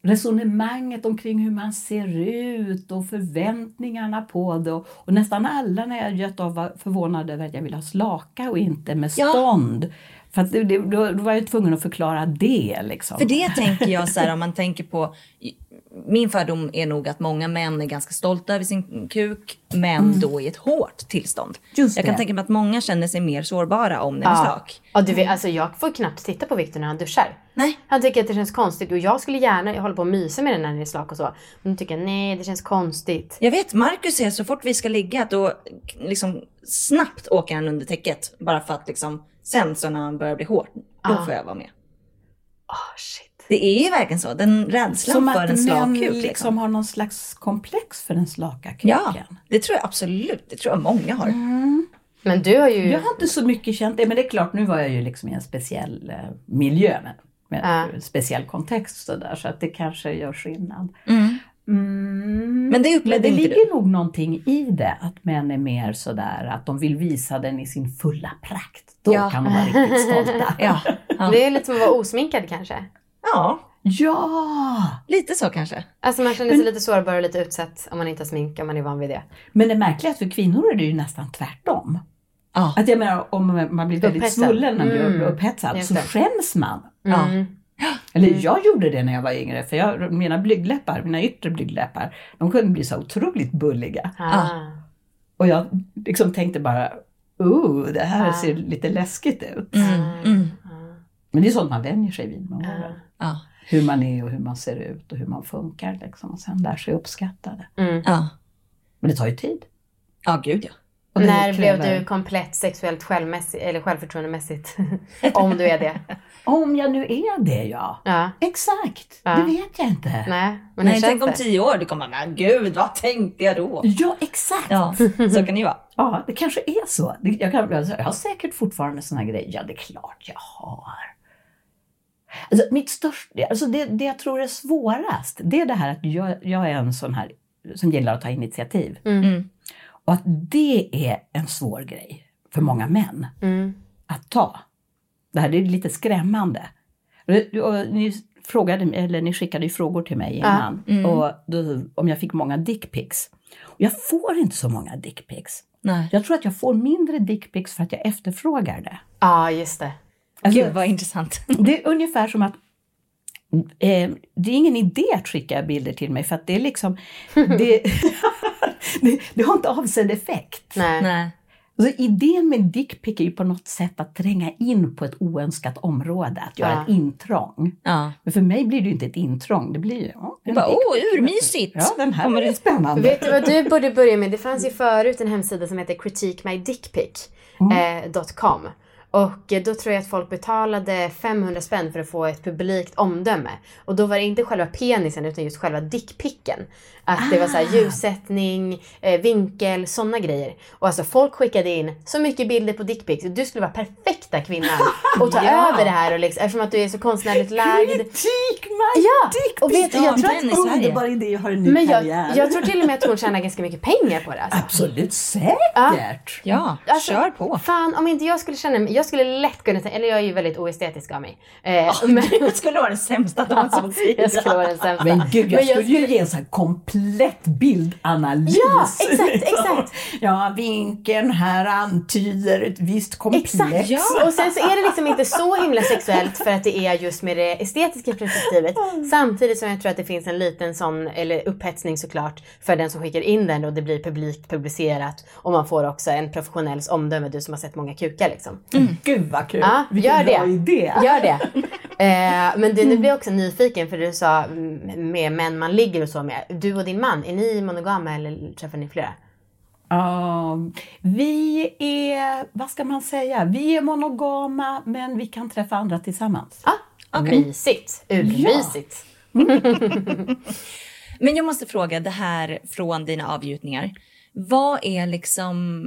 Speaker 1: resonemanget omkring hur man ser ut och förväntningarna på det. Och, och nästan alla när jag gött av var förvånade över att jag ville ha slaka och inte med
Speaker 3: Ja.
Speaker 1: För att det, det, då, då var jag tvungen att förklara det liksom.
Speaker 3: För det tänker jag så här om man tänker på min fördom är nog att många män är ganska stolta över sin kuk, men då i ett hårt tillstånd.
Speaker 1: Mm. Just
Speaker 3: jag kan
Speaker 1: det.
Speaker 3: tänka mig att många känner sig mer sårbara om den är
Speaker 2: Ja.
Speaker 3: slak.
Speaker 2: Ja, du vet, alltså, jag får knappt titta på Victor när han duschar.
Speaker 3: Nej.
Speaker 2: Han tycker att det känns konstigt och jag skulle gärna hålla på och mysa med den när den är slak och så. Men då tycker jag nej, det känns konstigt.
Speaker 3: Jag vet, Marcus är så fort vi ska ligga då liksom snabbt åker han under täcket. Bara för att liksom, sen så när han börjar bli hård, då
Speaker 2: Ah.
Speaker 3: får jag vara med.
Speaker 2: Åh shit.
Speaker 3: Det är ju verkligen så, den rädslan
Speaker 1: Som
Speaker 3: för
Speaker 1: att
Speaker 3: en slak kuk.
Speaker 1: liksom.
Speaker 3: Liksom.
Speaker 1: har någon slags komplex för den slaka kuken.
Speaker 3: Ja, det tror jag absolut. Det tror jag många har.
Speaker 1: Mm.
Speaker 2: Men du har ju...
Speaker 1: Jag har inte så mycket känt det, men det är klart nu var jag ju liksom i en speciell eh, miljö med, med en speciell kontext så där, så att det kanske gör skillnad.
Speaker 3: Mm.
Speaker 1: Mm.
Speaker 3: Men det
Speaker 1: Men det ligger
Speaker 3: du?
Speaker 1: nog någonting i det, att män är mer sådär att de vill visa den i sin fulla prakt. Då
Speaker 3: Ja.
Speaker 1: kan de vara riktigt stolta.
Speaker 3: Ja. Ja.
Speaker 2: Det är lite som att vara osminkad kanske.
Speaker 3: ja,
Speaker 1: ja!
Speaker 3: lite så kanske.
Speaker 2: Alltså man känner sig lite sårbar och lite utsatt om man inte har smink, om man är van vid det.
Speaker 1: Men det märkliga är att för kvinnor är det ju nästan tvärtom.
Speaker 3: Ja.
Speaker 1: Att jag menar om man blir väldigt
Speaker 2: Upphetsad.
Speaker 1: svullen när man
Speaker 2: Mm.
Speaker 1: blir upphetsad
Speaker 2: Just
Speaker 1: så
Speaker 2: det.
Speaker 1: skäms man.
Speaker 3: Ja.
Speaker 2: Mm.
Speaker 1: Eller jag gjorde det när jag var yngre för jag, mina blygdläppar, mina yttre blygdläppar, de kunde bli så otroligt bulliga.
Speaker 2: Ah.
Speaker 1: Och jag liksom tänkte bara, oh, det här
Speaker 2: Ah.
Speaker 1: ser lite läskigt ut.
Speaker 3: Mm. Mm.
Speaker 1: Men det är sånt man vänjer sig vid med åren.
Speaker 3: Ja.
Speaker 1: Hur man är och hur man ser ut och hur man funkar liksom. Och sen lär sig uppskatta det.
Speaker 2: Mm.
Speaker 1: Men det tar ju tid.
Speaker 3: ja, gud ja.
Speaker 1: Och det
Speaker 2: När blev du komplett sexuellt självmässigt, eller självförtroendemässigt? om du är det.
Speaker 1: Om jag nu är det ja.
Speaker 2: Ja.
Speaker 1: Exakt,
Speaker 2: Ja.
Speaker 1: det vet jag inte.
Speaker 2: Nej, men
Speaker 3: Nej, tänk
Speaker 2: känns
Speaker 3: om
Speaker 2: det?
Speaker 3: tio år, du kommer men gud, vad tänkte jag då?
Speaker 1: Ja, exakt.
Speaker 3: Ja, så kan det ju vara.
Speaker 1: Ja, det kanske är så. Det- Jag, kan, jag har säkert fortfarande såna grejer. Ja, det är klart jag har. Alltså, mitt största, alltså det, det jag tror är svårast, det är det här att jag, jag är en sån här som gillar att ta initiativ.
Speaker 3: Mm.
Speaker 1: Och att det är en svår grej för många män
Speaker 2: Mm.
Speaker 1: att ta. Det här är lite skrämmande. Och det- och ni, frågade, eller ni skickade ju frågor till mig innan.
Speaker 3: Mm.
Speaker 1: Och då, om jag fick många dickpics. Jag får inte så många dickpics. Jag tror att jag får mindre dickpics för att jag efterfrågar det.
Speaker 2: Ja, just det.
Speaker 1: Alltså,
Speaker 3: Gud vad intressant.
Speaker 1: det är ungefär som att eh, det är ingen idé att skicka bilder till mig för att det är liksom, det, det, det har inte avsedd effekt.
Speaker 2: Nej.
Speaker 3: Nej.
Speaker 1: Alltså, idén med dickpic är ju på något sätt att tränga in på ett oönskat område, att göra
Speaker 2: Ja.
Speaker 1: ett intrång.
Speaker 3: Ja.
Speaker 1: Men för mig blir det ju inte ett intrång, det blir ju... Ja, en
Speaker 3: Bara, åh, urmysigt.
Speaker 1: Ja, den här
Speaker 3: Kommer
Speaker 1: ju spännande.
Speaker 2: Vet du vad du borde börja med? Det fanns ju förut en hemsida som heter criticmydickpic.com. Och eh, då tror jag att folk betalade 500 spänn för att få ett publikt omdöme. Och då var det inte själva penisen utan just själva dickpicken. Att det var så här ljussättning, eh, vinkel, sådana grejer. Och alltså folk skickade in så mycket bilder på dickpics. Du skulle vara perfekta kvinnan och ta
Speaker 1: Ja.
Speaker 2: över det här och liksom, eftersom att du är så konstnärligt lagd.
Speaker 1: Kritik my
Speaker 2: Ja,
Speaker 1: dickpic!
Speaker 2: och vet jag tror att-
Speaker 3: Sverige.
Speaker 1: Underbar idé, jag har en ny
Speaker 2: Men jag, jag tror till och med att hon tjänar ganska mycket pengar på det. Alltså.
Speaker 1: Absolut säkert!
Speaker 3: Ja,
Speaker 2: Alltså,
Speaker 3: kör på.
Speaker 2: Fan, om inte jag skulle känna mig, jag skulle lätt kunna tänka, eller jag är ju väldigt oestetisk av mig. Eh, men,
Speaker 3: Du skulle vara den sämsta sidan.
Speaker 2: jag skulle vara den sämsta.
Speaker 1: Men gud, jag
Speaker 2: Men
Speaker 1: skulle ju ge en sån här komplett bildanalys.
Speaker 2: Ja, exakt, exakt.
Speaker 1: ja, vinkeln här antyder ett visst komplex.
Speaker 2: Exakt!
Speaker 3: Ja.
Speaker 2: Och sen så är det liksom inte så himla sexuellt för att det är just med det estetiska perspektivet. Samtidigt som jag tror att det finns en liten sån, eller upphetsning såklart, för den som skickar in den och det blir publikt publicerat. Och man får också en professionells omdöme, du som har sett många kukar liksom.
Speaker 1: Gud vad kul!
Speaker 2: Ja,
Speaker 1: Vilken
Speaker 2: gör
Speaker 1: bra
Speaker 2: det.
Speaker 1: idé!
Speaker 2: Gör det. Eh, men du, nu blir jag också nyfiken för du sa mm, med män man ligger och så med. Du och din man, är ni monogama eller träffar ni flera?
Speaker 1: Ja, vi är, vad ska man säga, vi är monogama men vi kan träffa andra tillsammans.
Speaker 2: Ah, Mysigt. Urmysigt.
Speaker 3: Men jag måste fråga, det här från dina avgjutningar. Vad är liksom,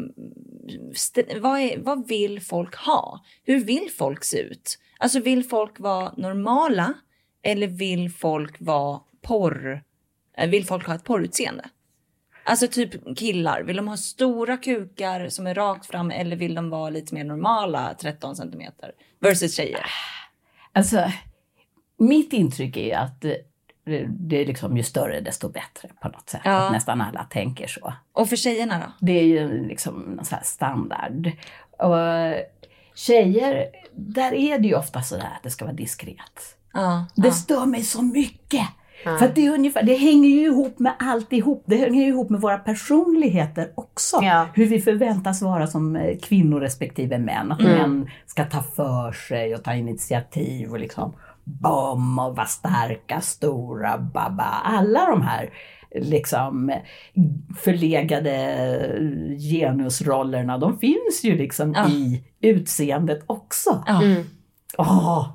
Speaker 3: vad, är, vad vill folk ha? Hur vill folk se ut? Alltså vill folk vara normala eller vill folk vara porr? Eh, vill folk ha ett porrutseende? Alltså typ killar, vill de ha stora kukar som är rakt fram eller vill de vara lite mer normala 13 centimeter? Versus tjejer.
Speaker 1: Alltså, mitt intryck är att eh, det, är liksom ju större desto bättre på något sätt.
Speaker 3: Ja.
Speaker 1: Att nästan alla tänker så.
Speaker 3: Och för tjejerna då?
Speaker 1: Det är ju liksom en sån standard. Och tjejer, där är det ju ofta sådär att det ska vara diskret.
Speaker 3: Ja,
Speaker 1: Det
Speaker 3: ja.
Speaker 1: stör mig så mycket. För det, är ungefär, det hänger ju ihop med alltihop. Det hänger ju ihop med våra personligheter också.
Speaker 2: Ja.
Speaker 1: Hur vi förväntas vara som eh, kvinnor respektive män. Att
Speaker 2: Mm.
Speaker 1: män ska ta för sig och ta initiativ och liksom bom och vara starka, stora, baba. Alla de här liksom eh, förlegade genusrollerna, de finns ju liksom
Speaker 3: Ja.
Speaker 1: i utseendet också.
Speaker 3: Ja.
Speaker 2: Mm.
Speaker 1: Åh,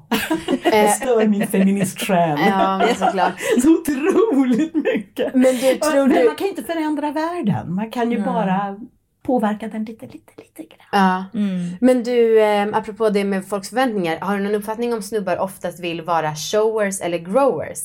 Speaker 1: det stör min feministsjäl.
Speaker 2: Ja, men såklart.
Speaker 1: Så otroligt mycket.
Speaker 2: Men du, tror
Speaker 1: Men
Speaker 2: du...
Speaker 1: man kan ju inte förändra världen. Man kan ju
Speaker 3: Nej.
Speaker 1: bara påverka den lite, lite, lite grann.
Speaker 2: Ja.
Speaker 3: Mm.
Speaker 2: Men du, eh, apropå det med folks förväntningar. Har du någon uppfattning om snubbar oftast vill vara showers eller growers?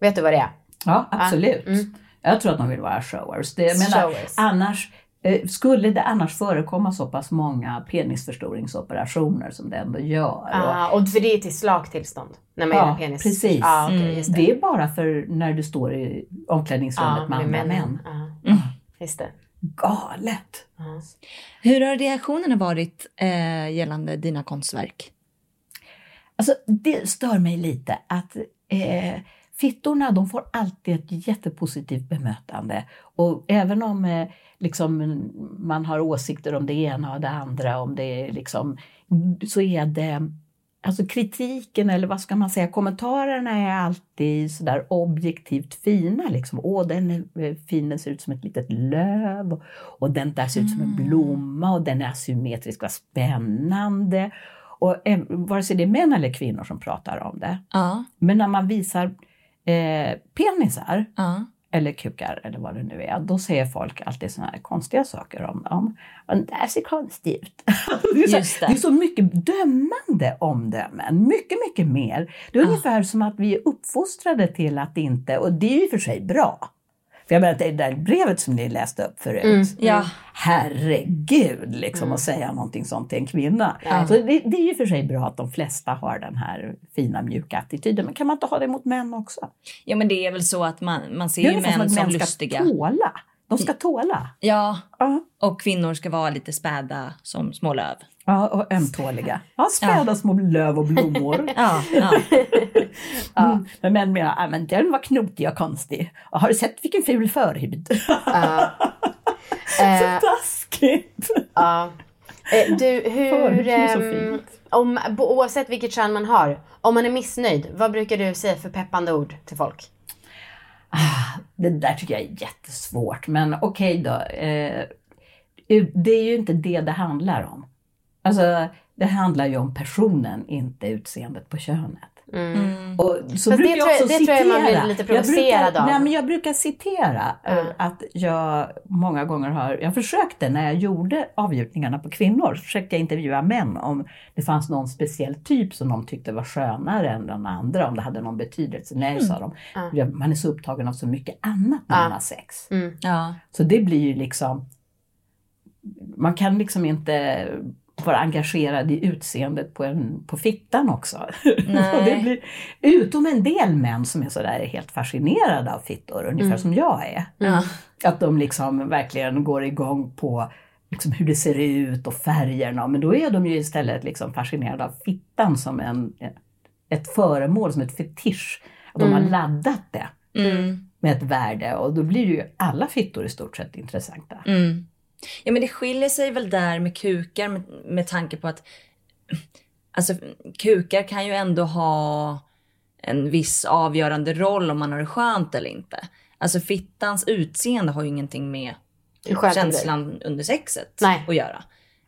Speaker 2: Vet du vad det är?
Speaker 1: Ja, absolut.
Speaker 2: Mm.
Speaker 1: Jag tror att de vill vara showers. Det, jag menar,
Speaker 2: Showers.
Speaker 1: annars, eh, skulle det annars förekomma så pass många penisförstoringsoperationer som det ändå gör.
Speaker 2: Ah, och för det är till slaktillstånd? När man
Speaker 1: Ja,
Speaker 2: penis?
Speaker 1: precis.
Speaker 2: Ah, okej,
Speaker 3: Mm.
Speaker 2: just det.
Speaker 1: det är bara för när du står i omklädningsrummet med andra män.
Speaker 2: Ja, just det.
Speaker 1: Galet!
Speaker 2: Ja.
Speaker 3: Hur har reaktionerna varit eh, gällande dina konstverk?
Speaker 1: Alltså det stör mig lite att eh, fittorna de får alltid ett jättepositivt bemötande. Och även om eh, liksom, man har åsikter om det ena och det andra, om det liksom, så är det Alltså kritiken eller vad ska man säga, kommentarerna är alltid sådär objektivt fina. Liksom. Åh, den är eh, fin, den ser ut som ett litet löv. Och den där ser ut som en blomma och den är asymmetrisk, vad spännande. Och eh, vare sig det är män eller kvinnor som pratar om det.
Speaker 3: Ja,
Speaker 1: Men när man visar eh, penisar
Speaker 3: ja.
Speaker 1: Eller kukar eller vad det nu är, då säger folk alltid såna här konstiga saker om dem. Och Den där ser konstig ut. det, är så,
Speaker 3: det.
Speaker 1: det är så mycket dömande omdömen, mycket, mycket mer. Det är ungefär som att vi är uppfostrade till att inte, och det är ju i och för sig bra. För jag menar, det där brevet som ni läste upp förut,
Speaker 2: Mm.
Speaker 3: Ja.
Speaker 1: herregud, liksom att säga någonting sånt till en kvinna.
Speaker 2: Ja.
Speaker 1: Så det, det är ju för sig bra att de flesta har den här fina mjuka attityden, men kan man inte ha det mot män också?
Speaker 3: ja, men det är väl så att man, man ser ju män som
Speaker 1: att
Speaker 3: lustiga.
Speaker 1: ska tåla. De ska tåla.
Speaker 3: Ja,
Speaker 1: Ja,
Speaker 3: och kvinnor ska vara lite späda som små löv.
Speaker 1: Ja och ömtåliga. Ja, späda små löv och blommor.
Speaker 3: Ja, ja.
Speaker 1: Mm. Men män menar, ah, men den var knotig och konstig. Och har du sett vilken ful förhud?
Speaker 2: Ja.
Speaker 1: så
Speaker 2: Eh,
Speaker 1: taskigt!
Speaker 2: ja. Eh, du, hur... Ehm, om, oavsett vilket kön man har, om man är missnöjd, vad brukar du säga för peppande ord till folk?
Speaker 1: Det där tycker jag är jättesvårt, men okej då. Eh, det är ju inte det det handlar om. Alltså, det handlar ju om personen, inte utseendet på könet.
Speaker 2: Mm.
Speaker 1: Och så
Speaker 2: det
Speaker 1: brukar jag
Speaker 2: tror jag-
Speaker 1: också
Speaker 2: det tror jag man blir
Speaker 1: citera.
Speaker 2: lite
Speaker 1: Jag
Speaker 2: provocerad
Speaker 1: brukar,
Speaker 2: av.
Speaker 1: Nej, men jag brukar citera eh,
Speaker 2: Mm.
Speaker 1: att jag många gånger har, jag försökte när jag gjorde avgjutningarna på kvinnor, så försökte jag intervjua män om det fanns någon speciell typ som de tyckte var skönare än den andra, om det hade någon betydelse. Nej, sa de.
Speaker 2: Ja.
Speaker 1: Man är så upptagen av så mycket annat när man har sex.
Speaker 2: Mm.
Speaker 3: ja.
Speaker 1: Så det blir ju liksom, man kan liksom inte vara engagerad i utseendet på, en, på fittan också. Det blir, utom en del män som är sådär helt fascinerade av fittor, ungefär
Speaker 2: Mm.
Speaker 1: som jag är.
Speaker 3: ja.
Speaker 1: Att de liksom verkligen går igång på liksom hur det ser ut och färgerna. Men då är de ju istället liksom fascinerade av fittan som en, ett föremål, som ett fetisch. Att de har
Speaker 2: Mm.
Speaker 1: laddat det
Speaker 3: Mm.
Speaker 1: med ett värde och då blir ju alla fittor i stort sett intressanta.
Speaker 3: Mm. Ja men det skiljer sig väl där med kukar med, med tanke på att alltså kukar kan ju ändå ha en viss avgörande roll om man har det skönt eller inte. Alltså fittans utseende har ju ingenting med känslan under sexet
Speaker 2: Nej.
Speaker 3: att göra.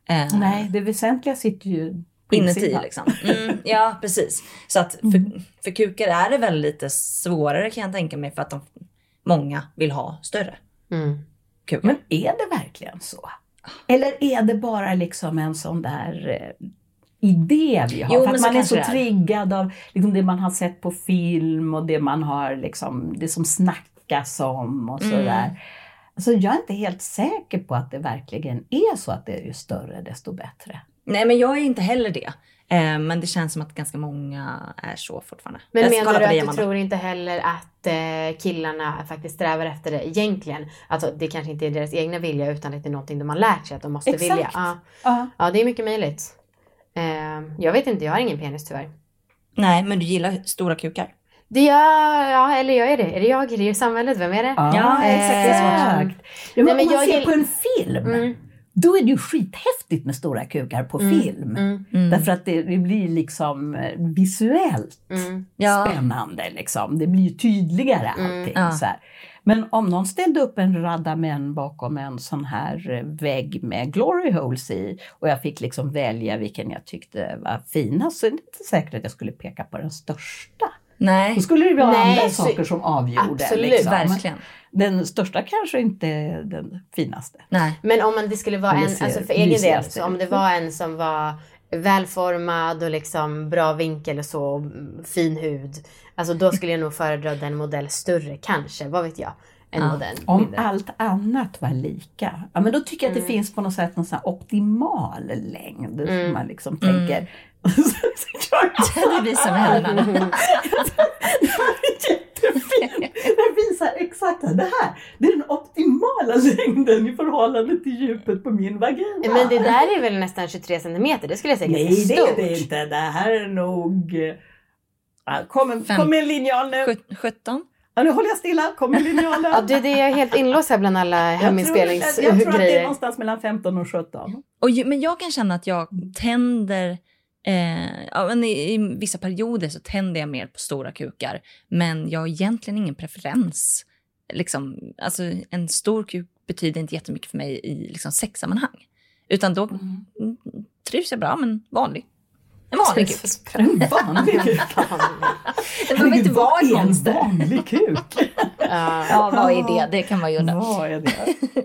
Speaker 3: Eh,
Speaker 1: Nej, det väsentliga sitter ju
Speaker 3: Inuti liksom. Mm, ja precis. Så att för, för kukar är det väl lite svårare kan jag tänka mig för att de, många vill ha större
Speaker 2: Mm.
Speaker 3: Kukar.
Speaker 1: Men är det verkligen så? Eller är det bara liksom en sån där eh, idé vi har?
Speaker 3: Jo,
Speaker 1: för att man är så
Speaker 3: är.
Speaker 1: triggad av liksom, det man har sett på film och det man har liksom, det som snackas om och
Speaker 3: Mm.
Speaker 1: sådär. Alltså, jag är inte helt säker på att det verkligen är så att det är ju större desto bättre.
Speaker 3: Nej men jag är inte heller det. Eh, men det känns som att ganska många är så fortfarande.
Speaker 2: Men
Speaker 3: Jag
Speaker 2: menar du att du
Speaker 3: Amanda.
Speaker 2: tror inte heller att eh, killarna faktiskt strävar efter det egentligen? Alltså det kanske inte är deras egna vilja utan att det är någonting de har lärt sig att de måste
Speaker 1: Exakt.
Speaker 2: vilja. Ja.
Speaker 1: Ja.
Speaker 2: ja, det är mycket möjligt. Eh, jag vet inte, jag har ingen penis tyvärr.
Speaker 3: Nej, men du gillar stora kukar.
Speaker 2: Det gör, ja eller jag är det. Är det jag? Är det samhället? Vem är det?
Speaker 3: Ja, exakt, det är svårt.
Speaker 1: Ja, men
Speaker 2: Nej, men
Speaker 1: om man
Speaker 2: jag
Speaker 1: ser
Speaker 2: gill-
Speaker 1: på en film,
Speaker 2: Mm.
Speaker 1: Då är det ju skithäftigt med stora kukar på film.
Speaker 2: Mm.
Speaker 1: Därför att det, det blir liksom eh, visuellt
Speaker 2: Mm.
Speaker 3: Ja.
Speaker 1: spännande. Liksom. Det blir ju tydligare allting.
Speaker 3: Ja.
Speaker 1: Så här. Men om någon ställde upp en radda män bakom en sån här eh, vägg med glory holes i och jag fick liksom välja vilken jag tyckte var finast så är det inte säkert att jag skulle peka på den största.
Speaker 3: Nej,
Speaker 1: Då skulle det vara
Speaker 2: Nej,
Speaker 1: andra
Speaker 2: så-
Speaker 1: saker som avgjorde.
Speaker 2: Absolut,
Speaker 1: liksom.
Speaker 3: verkligen.
Speaker 1: Den största kanske inte är den finaste.
Speaker 3: Nej.
Speaker 2: Men om man, det skulle vara en, alltså för egen del, så om det var en som var välformad och liksom bra vinkel och så, och fin hud. Alltså då skulle jag nog föredra den modell större, kanske, vad vet jag, än
Speaker 3: Ja.
Speaker 2: modell
Speaker 1: Om
Speaker 2: mindre.
Speaker 1: allt annat var lika, ja, men då tycker jag att det finns på något sätt någon sån här optimal längd. Som man liksom tänker.
Speaker 3: Det visar med händerna.
Speaker 1: Jättefin! Den visar exakt det här. Det är den optimala längden i förhållande till djupet på min vagina.
Speaker 2: Men det där är väl nästan 23 centimeter, det skulle jag säga
Speaker 1: Nej, det är det inte. Det här är nog... Kom, en, kom med en linjal nu.
Speaker 3: Sjut- 17?
Speaker 1: Ja, nu håller jag stilla. Kom med linjalen.
Speaker 2: Ja, det, det är jag helt inlåst här bland alla
Speaker 1: jag, tror, jag tror att det är
Speaker 2: heminspelningsgrejer.
Speaker 1: någonstans mellan 15 och 17.
Speaker 3: Och, men jag kan känna att jag tänder, eh, ja, men i, i vissa perioder så tänder jag mer på stora kukar. Men jag har egentligen ingen preferens. Liksom, alltså, en stor kuk betyder inte jättemycket för mig i liksom, sexsammanhang. Utan då mm, trivs jag bra med en vanlig. En vanlig kuk.
Speaker 1: En vanlig kuk.
Speaker 3: Det behöver inte vara
Speaker 1: en
Speaker 3: monster.
Speaker 1: vanlig kuk?
Speaker 2: Ja.
Speaker 3: Ja, vad är det? Det kan man ju undra.
Speaker 1: Vad är det?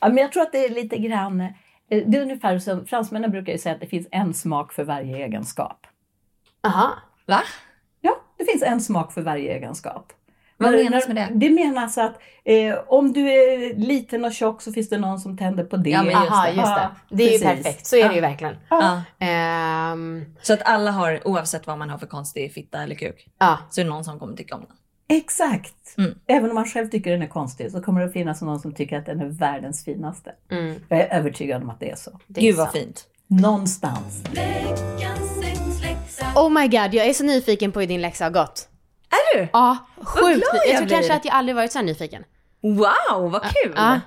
Speaker 1: ja, men jag tror att det är lite grann... eh, Det är ungefär som fransmännen brukar ju säga att det finns en smak för varje egenskap.
Speaker 2: Aha.
Speaker 3: Va?
Speaker 1: Ja, det finns en smak för varje egenskap.
Speaker 3: Vad menas med det?
Speaker 1: Det menas att eh, om du är liten och tjock så finns det någon som tänder på det.
Speaker 3: Ja, men just
Speaker 2: Aha, just det.
Speaker 1: Ja,
Speaker 2: Det är ju
Speaker 1: precis.
Speaker 2: perfekt, så är det
Speaker 1: Ja.
Speaker 2: ju verkligen.
Speaker 3: Ja.
Speaker 2: Ehm,
Speaker 3: Så att alla har, oavsett vad man har för konstig fitta eller kuk,
Speaker 2: ja.
Speaker 3: så är det någon som kommer tycka om den.
Speaker 1: Exakt!
Speaker 3: Mm.
Speaker 1: Även om man själv tycker den är konstig så kommer det att finnas någon som tycker att den är världens finaste.
Speaker 2: Mm,
Speaker 1: Jag är övertygad om att det är så.
Speaker 2: det är
Speaker 3: Gud vad
Speaker 2: sant.
Speaker 3: fint.
Speaker 1: Någonstans.
Speaker 2: Oh my god, jag är så nyfiken på hur din läxa har gått.
Speaker 3: Är du?
Speaker 2: Ja, sjukt.
Speaker 3: glad
Speaker 2: Jag,
Speaker 3: jag
Speaker 2: tror
Speaker 3: blir.
Speaker 2: kanske att jag aldrig varit så här nyfiken.
Speaker 3: Wow, vad kul!
Speaker 2: Ja.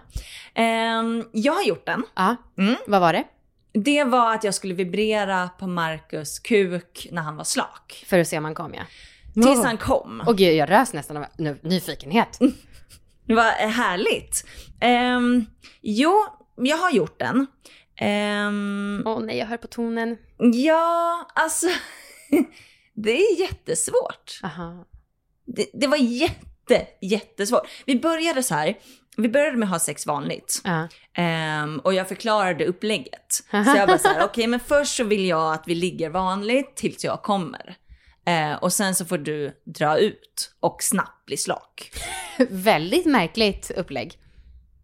Speaker 3: Ehm, jag har gjort den.
Speaker 2: Ja,
Speaker 3: Mm.
Speaker 2: vad var det?
Speaker 3: Det var att jag skulle vibrera på Marcus kuk när han var slak.
Speaker 2: För att se om han kom ja.
Speaker 3: Tills han kom.
Speaker 2: Och gud, jag rös nästan av nyfikenhet.
Speaker 3: Eh, härligt. Um, jo, jag har gjort den. Ehm,
Speaker 2: Åh nej, jag hör på tonen.
Speaker 3: ja, alltså. det är jättesvårt.
Speaker 2: Aha.
Speaker 3: Det, det var jätte, jättesvårt. Vi började så här. Vi började med att ha sex vanligt.
Speaker 2: Ja.
Speaker 3: Ehm, och jag förklarade upplägget. Så jag bara så här, okej men först så vill jag att vi ligger vanligt tills jag kommer. Eh, och sen så får du dra ut och snabbt bli slak.
Speaker 2: Väldigt märkligt upplägg.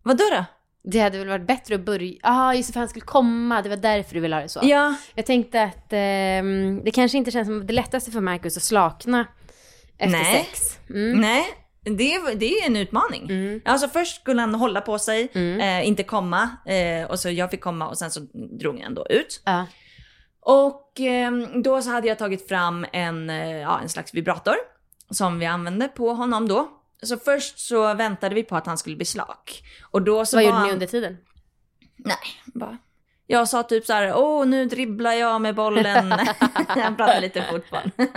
Speaker 3: Vadå då?
Speaker 2: Det hade väl varit bättre att börja... Ja, just det, för han skulle komma. Det var därför du ville ha det så.
Speaker 3: Ja,
Speaker 2: Jag tänkte att ehm, det kanske inte känns som det lättaste för Marcus att slakna efter
Speaker 3: Nej.
Speaker 2: sex. Mm.
Speaker 3: nej. Det, är- det är en utmaning.
Speaker 2: Mm.
Speaker 3: Alltså först skulle han hålla på sig,
Speaker 2: Mm.
Speaker 3: eh, inte komma. Eh, och så jag fick komma och sen så drog jag ändå ut.
Speaker 2: Ja.
Speaker 3: Och ehm, då så hade jag tagit fram en, eh, ja, en slags vibrator som vi använde på honom då. Så först så väntade vi på att han skulle bli slak. Och då så
Speaker 2: Vad gjorde
Speaker 3: han...
Speaker 2: ni under tiden?
Speaker 3: Nej, bara... Jag sa typ så här, åh nu dribblar jag med bollen. jag pratade lite fotboll.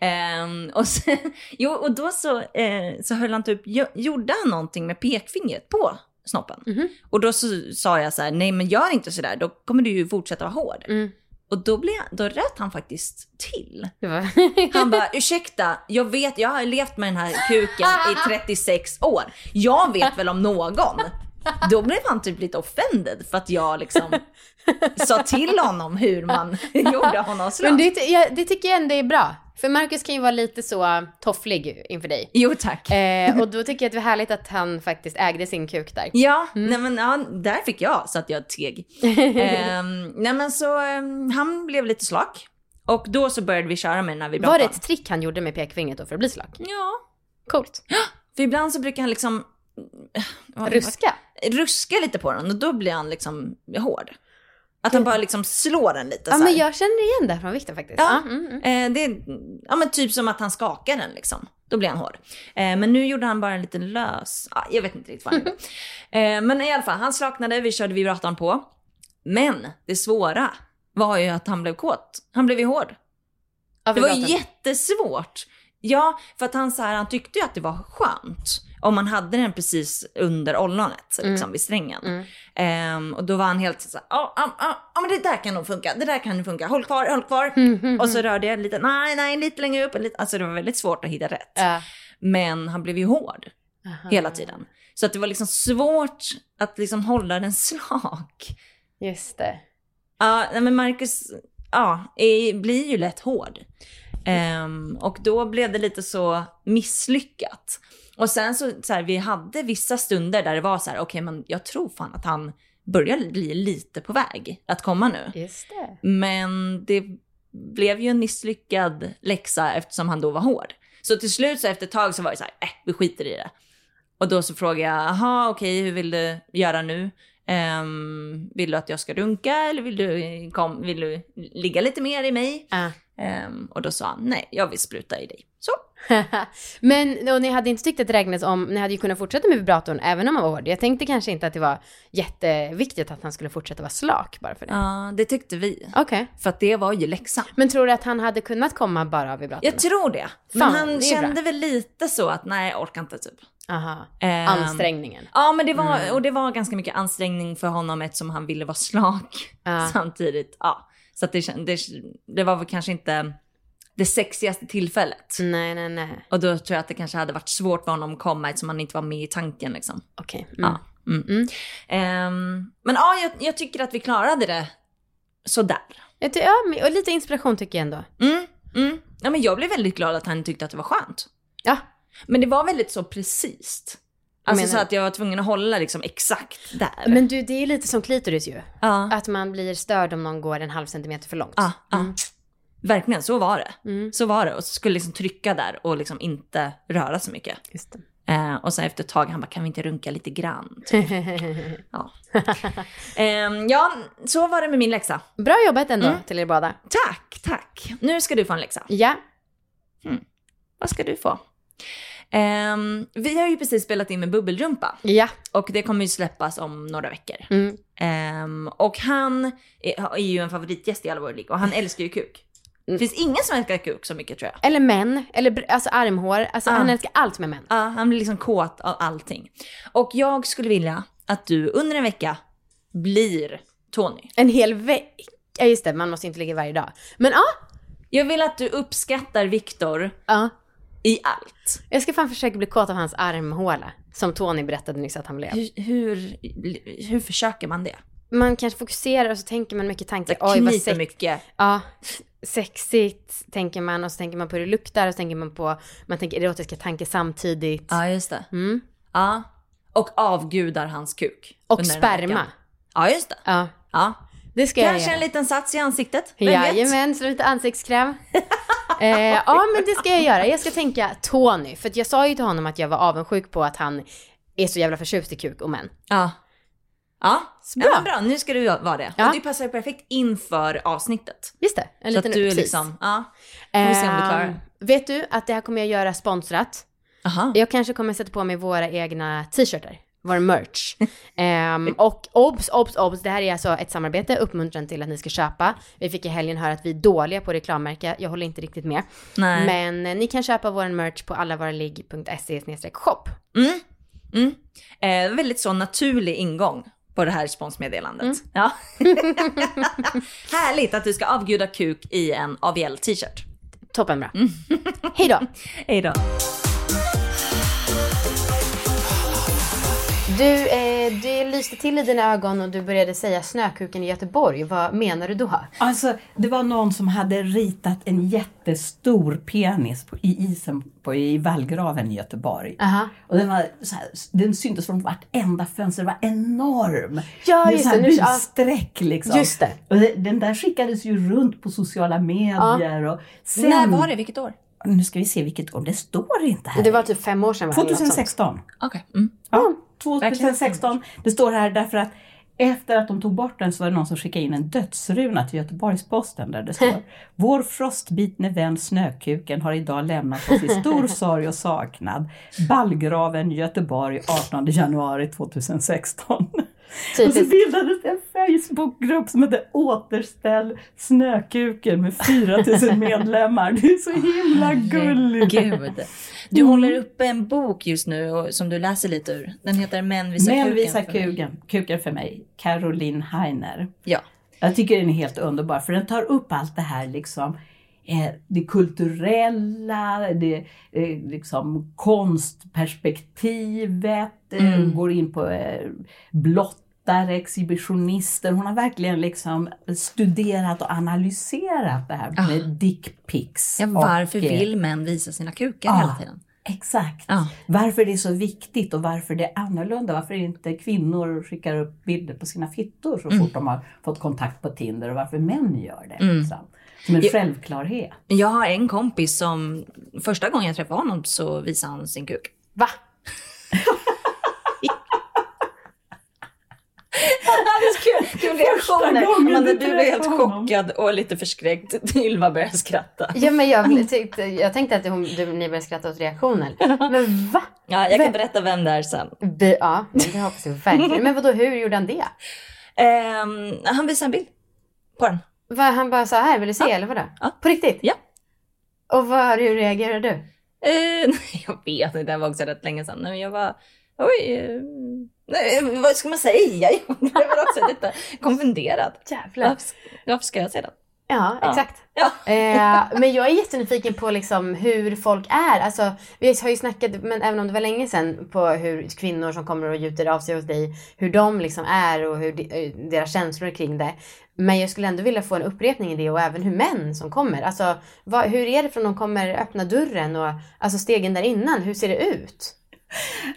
Speaker 3: Ehm, och, sen, jo, och då så, eh, så höll han typ, jo- gjorde han någonting med pekfingret på snoppen.
Speaker 2: Mhm.
Speaker 3: Och då så sa jag så här, nej men gör inte sådär, då kommer du ju fortsätta vara hård.
Speaker 2: Mm.
Speaker 3: Och då, blev, då röt han faktiskt till. Han bara, ursäkta, jag vet, jag har levt med den här kuken i 36 år. Jag vet väl om någon. Då blev han typ lite offended för att jag liksom sa till honom hur man gjorde honom slak.
Speaker 2: Men det, det tycker jag ändå är bra. För Marcus kan ju vara lite så tofflig inför dig.
Speaker 3: Jo tack.
Speaker 2: Eh, och då tycker jag att det var härligt att han faktiskt ägde sin kuk där.
Speaker 3: Ja,
Speaker 2: Mm.
Speaker 3: nej men ja, där fick jag så att jag teg. Ehm, nej men så ehm, han blev lite slak. Och då så började vi köra med den här
Speaker 2: Var
Speaker 3: vibratorn.
Speaker 2: det ett trick han gjorde med pekfingret då för att bli slak?
Speaker 3: Ja,
Speaker 2: Coolt.
Speaker 3: för ibland så brukar han liksom...
Speaker 2: Ruska?
Speaker 3: ruska lite på den och då blir han liksom hård. Att han bara liksom slår den lite
Speaker 2: Ja,
Speaker 3: så här.
Speaker 2: men jag känner igen det från Viktor faktiskt.
Speaker 3: Ja.
Speaker 2: Ja, mm, mm.
Speaker 3: Eh, det är ja, men typ som att han skakar den liksom. Då blir han hård. Eh, men nu gjorde han bara en liten lös. Ah, jag vet inte riktigt vad han gjorde. eh, men i alla fall, han slaknade, vi körde vibratorn på. Men det svåra var ju att han blev kåt. Han blev ju hård.
Speaker 2: Ja,
Speaker 3: Det var
Speaker 2: vibratorn.
Speaker 3: jättesvårt. Ja, för att han, så här, han tyckte ju att det var skönt om man hade den precis under ollonet, liksom vid strängen.
Speaker 2: Mm.
Speaker 3: Ehm, och då var han helt så här, ja, ja, ja, ja, men det där kan nog funka, det där kan nog funka, håll kvar, håll kvar.
Speaker 2: Mm,
Speaker 3: Och så rörde jag lite, nej, nej, lite längre upp, lite, alltså det var väldigt svårt att hitta rätt.
Speaker 2: Ja.
Speaker 3: Men han blev ju hård
Speaker 2: Aha.
Speaker 3: hela tiden. Så att det var liksom svårt att liksom hålla den slak.
Speaker 2: Just det.
Speaker 3: Ja, men Marcus ja, är, blir ju lätt hård. Ehm, och då blev det lite så misslyckat. Och sen så, så här, vi hade vissa stunder där det var så här, okej men jag tror fan att han börjar bli lite på väg att komma nu.
Speaker 2: Just det.
Speaker 3: Men det blev ju en misslyckad läxa eftersom han då var hård. Så till slut så efter ett tag så var det så här, äh, vi skiter i det. Och då så frågade jag, jaha okej hur vill du göra nu? Ehm, vill du att jag ska runka eller vill du, kom, vill du ligga lite mer i mig?
Speaker 2: Ja.
Speaker 3: Ehm, och då sa han, nej jag vill spruta i dig.
Speaker 2: Men och ni hade inte tyckt att det räknades om, ni hade ju kunnat fortsätta med vibratorn även om han var hård. Jag tänkte kanske inte att det var jätteviktigt att han skulle fortsätta vara slak bara för det.
Speaker 3: Ja, det tyckte vi.
Speaker 2: Okej.
Speaker 3: För att det var ju läxan.
Speaker 2: Men tror du att han hade kunnat komma bara av vibratorn?
Speaker 3: Jag tror det. Men
Speaker 2: Fan,
Speaker 3: han
Speaker 2: det
Speaker 3: kände
Speaker 2: bra.
Speaker 3: väl lite så att nej jag orkar inte typ.
Speaker 2: Aha.
Speaker 3: Ehm,
Speaker 2: Ansträngningen.
Speaker 3: Ja, men det var,
Speaker 2: Mm.
Speaker 3: och det var ganska mycket ansträngning för honom eftersom han ville vara slak
Speaker 2: Ja.
Speaker 3: samtidigt. Ja, så att det, det, det var väl kanske inte det sexigaste tillfället.
Speaker 2: Nej, nej, nej.
Speaker 3: Och då tror jag att det kanske hade varit svårt för honom att komma eftersom han inte var med i tanken liksom.
Speaker 2: Okej. Mm.
Speaker 3: Ja. Mm.
Speaker 2: Mm.
Speaker 3: Ehm, men ja, jag, jag tycker att vi klarade det sådär.
Speaker 2: Jag ty- ja, och lite inspiration tycker jag ändå.
Speaker 3: Mm, mm. Ja, men jag blev väldigt glad att han tyckte att det var skönt.
Speaker 2: Ja.
Speaker 3: Men det var väldigt så precis. Alltså så att jag var tvungen att hålla liksom exakt där.
Speaker 2: Men du, det är lite som klitoris ju.
Speaker 3: ja.
Speaker 2: Att man blir störd om någon går en halv centimeter för långt.
Speaker 3: Ja, ja. Verkligen, så var det.
Speaker 2: Mm.
Speaker 3: Så var det. Och så skulle liksom trycka där och liksom inte röra så mycket. Eh, och sen efter ett tag, han bara, kan vi inte runka lite grann? Ja. Ehm, ja, så var det med min läxa.
Speaker 2: Bra jobbat ändå
Speaker 3: Mm.
Speaker 2: till er båda.
Speaker 3: Tack, tack. Nu ska du få en läxa.
Speaker 2: Ja.
Speaker 3: Vad ska du få? Ehm, vi har ju precis spelat in med Bubbelrumpa
Speaker 2: Ja.
Speaker 3: och det kommer ju släppas om några veckor.
Speaker 2: Mm.
Speaker 3: Ehm, och han är, är ju en favoritgäst i alla våra ligg och han älskar ju kuk. Det finns ingen som älskar kuk så mycket tror jag.
Speaker 2: Eller män, eller alltså armhår. Alltså
Speaker 3: Ah.
Speaker 2: han älskar allt med män.
Speaker 3: Ja, han blir liksom kåt av allting. Och jag skulle vilja att du under en vecka blir Tony.
Speaker 2: En hel vecka. Ja just det, man måste inte ligga varje dag. Men ja,
Speaker 3: Jag vill att du uppskattar Viktor
Speaker 2: ja.
Speaker 3: i allt.
Speaker 2: Jag ska fan försöka bli kåt av hans armhåla. Som Tony berättade nyss att han blev.
Speaker 3: Hur, hur, hur försöker man det?
Speaker 2: Man kanske fokuserar och så tänker man mycket tankar.
Speaker 3: Det
Speaker 2: Oj vad sex...
Speaker 3: mycket.
Speaker 2: Ja, sexigt tänker man och så tänker man på hur det luktar och så tänker man på, man tänker erotiska tankar samtidigt.
Speaker 3: Ja, just det.
Speaker 2: Mm.
Speaker 3: Ja. Och avgudar hans kuk.
Speaker 2: Och sperma.
Speaker 3: Ja, just det.
Speaker 2: Ja,
Speaker 3: Ja.
Speaker 2: det ska jag
Speaker 3: Kanske
Speaker 2: göra.
Speaker 3: en liten sats i ansiktet. Vem?
Speaker 2: Jajamän, så lite ansiktskräm. eh, ja, men det ska jag göra. Jag ska tänka Tony. För jag sa ju till honom att jag var avundsjuk på att han är så jävla förtjust i kuk och män.
Speaker 3: Ja. Ja,
Speaker 2: bra.
Speaker 3: Ja, bra. Nu ska du vara det.
Speaker 2: Ja.
Speaker 3: Och det passar ju perfekt inför avsnittet.
Speaker 2: Just det, en
Speaker 3: Så att
Speaker 2: liten
Speaker 3: du är liksom, ja. Får vi se om du klarar det.
Speaker 2: Ehm, Vet du att det här kommer jag göra sponsrat?
Speaker 3: Aha.
Speaker 2: Jag kanske kommer sätta på mig våra egna t-shirtar. Vår merch. Ehm, och obs, obs, obs, det här är alltså ett samarbete, uppmuntran till att ni ska köpa. Vi fick i helgen höra att vi är dåliga på reklammärke, jag håller inte riktigt med.
Speaker 3: Nej.
Speaker 2: Men eh, ni kan köpa vår merch på allavarligg.se shop.
Speaker 3: Mm. Mm. Eh, väldigt så naturlig ingång på det här sponsmeddelandet.
Speaker 2: Mm.
Speaker 3: Ja. Härligt att du ska avguda kuk i en AVL t-shirt.
Speaker 2: Toppenbra.
Speaker 3: Mm.
Speaker 2: Hej då!
Speaker 3: Hej då.
Speaker 2: Du, eh, det lyste till i dina ögon och du började säga snökuken i Göteborg. Vad menar du då?
Speaker 1: Alltså, det var någon som hade ritat en jättestor penis på, i isen på, i vallgraven i Göteborg.
Speaker 2: Aha.
Speaker 1: Och den, var så här, den syntes från vartenda fönster, den var enorm.
Speaker 2: Ja,
Speaker 1: Med
Speaker 2: just
Speaker 1: så här
Speaker 2: det, nu- ja.
Speaker 1: bystreck liksom.
Speaker 2: Just det.
Speaker 1: Och det- den där skickades ju runt på sociala medier. Och sen,
Speaker 3: När var det? Vilket år?
Speaker 1: Nu ska vi se vilket år, det står inte här.
Speaker 2: Det var typ fem år sedan va? Eller något sånt.
Speaker 1: 2016.
Speaker 3: Okej. Mm.
Speaker 1: Ja, 2016. Det står här därför att efter att de tog bort den så var det någon som skickade in en dödsruna till Göteborgs-Posten där det står Vår frostbitne vän Snökuken har idag lämnat oss i stor sorg och saknad. Ballgraven Göteborg 18 januari 2016. Och så
Speaker 2: Typiskt.
Speaker 1: bildades det en Facebookgrupp som hette Återställ Snökuken med 4000 medlemmar. Det är så himla gulligt.
Speaker 3: Gud. Du håller upp en bok just nu som du läser lite ur. Den heter Män visar kuken.
Speaker 1: visa
Speaker 3: för mig.
Speaker 1: kuken, kuken för mig, Caroline Heiner.
Speaker 3: Ja.
Speaker 1: Jag tycker den är helt underbar för den tar upp allt det här liksom eh, det kulturella, det eh, liksom konstperspektivet, eh,
Speaker 3: Mm.
Speaker 1: går in på eh, blottare, exhibitionister. Hon har verkligen liksom studerat och analyserat det här
Speaker 3: Ah.
Speaker 1: med dickpics.
Speaker 3: ja varför
Speaker 1: och, eh,
Speaker 3: vill män visa sina kukar
Speaker 1: Ja.
Speaker 3: hela tiden?
Speaker 1: Exakt.
Speaker 3: Ja.
Speaker 1: Varför det är så viktigt och varför det är annorlunda. Varför inte kvinnor skickar upp bilder på sina fittor så
Speaker 3: Mm.
Speaker 1: fort de har fått kontakt på Tinder och varför män gör det.
Speaker 3: Mm.
Speaker 1: Liksom. Som en
Speaker 3: Ja.
Speaker 1: självklarhet.
Speaker 3: Jag har en kompis som första gången jag träffade honom så visade han sin kuk.
Speaker 2: Va?
Speaker 3: Kul, kul reaktioner. Amanda,
Speaker 1: du
Speaker 3: blev helt chockad och lite förskräckt. Ylva började skratta.
Speaker 2: Ja, men jag, tyckte, jag tänkte att hon, du, ni började skratta åt reaktionen. Men va?
Speaker 3: Ja, jag kan berätta vem det är sen.
Speaker 2: Be, ja, det hoppas jag verkligen. Men vadå, hur gjorde han det?
Speaker 3: Ehm, han visade en bild på den.
Speaker 2: Va, han bara sa här, vill du se eller vadå?
Speaker 3: Ja.
Speaker 2: På riktigt?
Speaker 3: Ja.
Speaker 2: Och vad, hur reagerade du?
Speaker 3: Nej, jag vet inte, det var också rätt länge sedan. Men jag var, oj, eh, nej, vad ska man säga? Jag var också lite konfunderad.
Speaker 2: Jävlar.
Speaker 3: Varför, varför ska jag se den?
Speaker 2: Ja,
Speaker 3: Ja.
Speaker 2: exakt.
Speaker 3: Ja.
Speaker 2: Eh, men jag är jättenyfiken på liksom hur folk är. Alltså, vi har ju snackat, men även om det var länge sedan, på hur kvinnor som kommer och gjuter av sig hos dig, hur de liksom är och hur de, eh, deras känslor kring det. Men jag skulle ändå vilja få en upprepning i det och även hur män som kommer. Alltså, vad, hur är det från de kommer öppna dörren och alltså stegen där innan, hur ser det ut?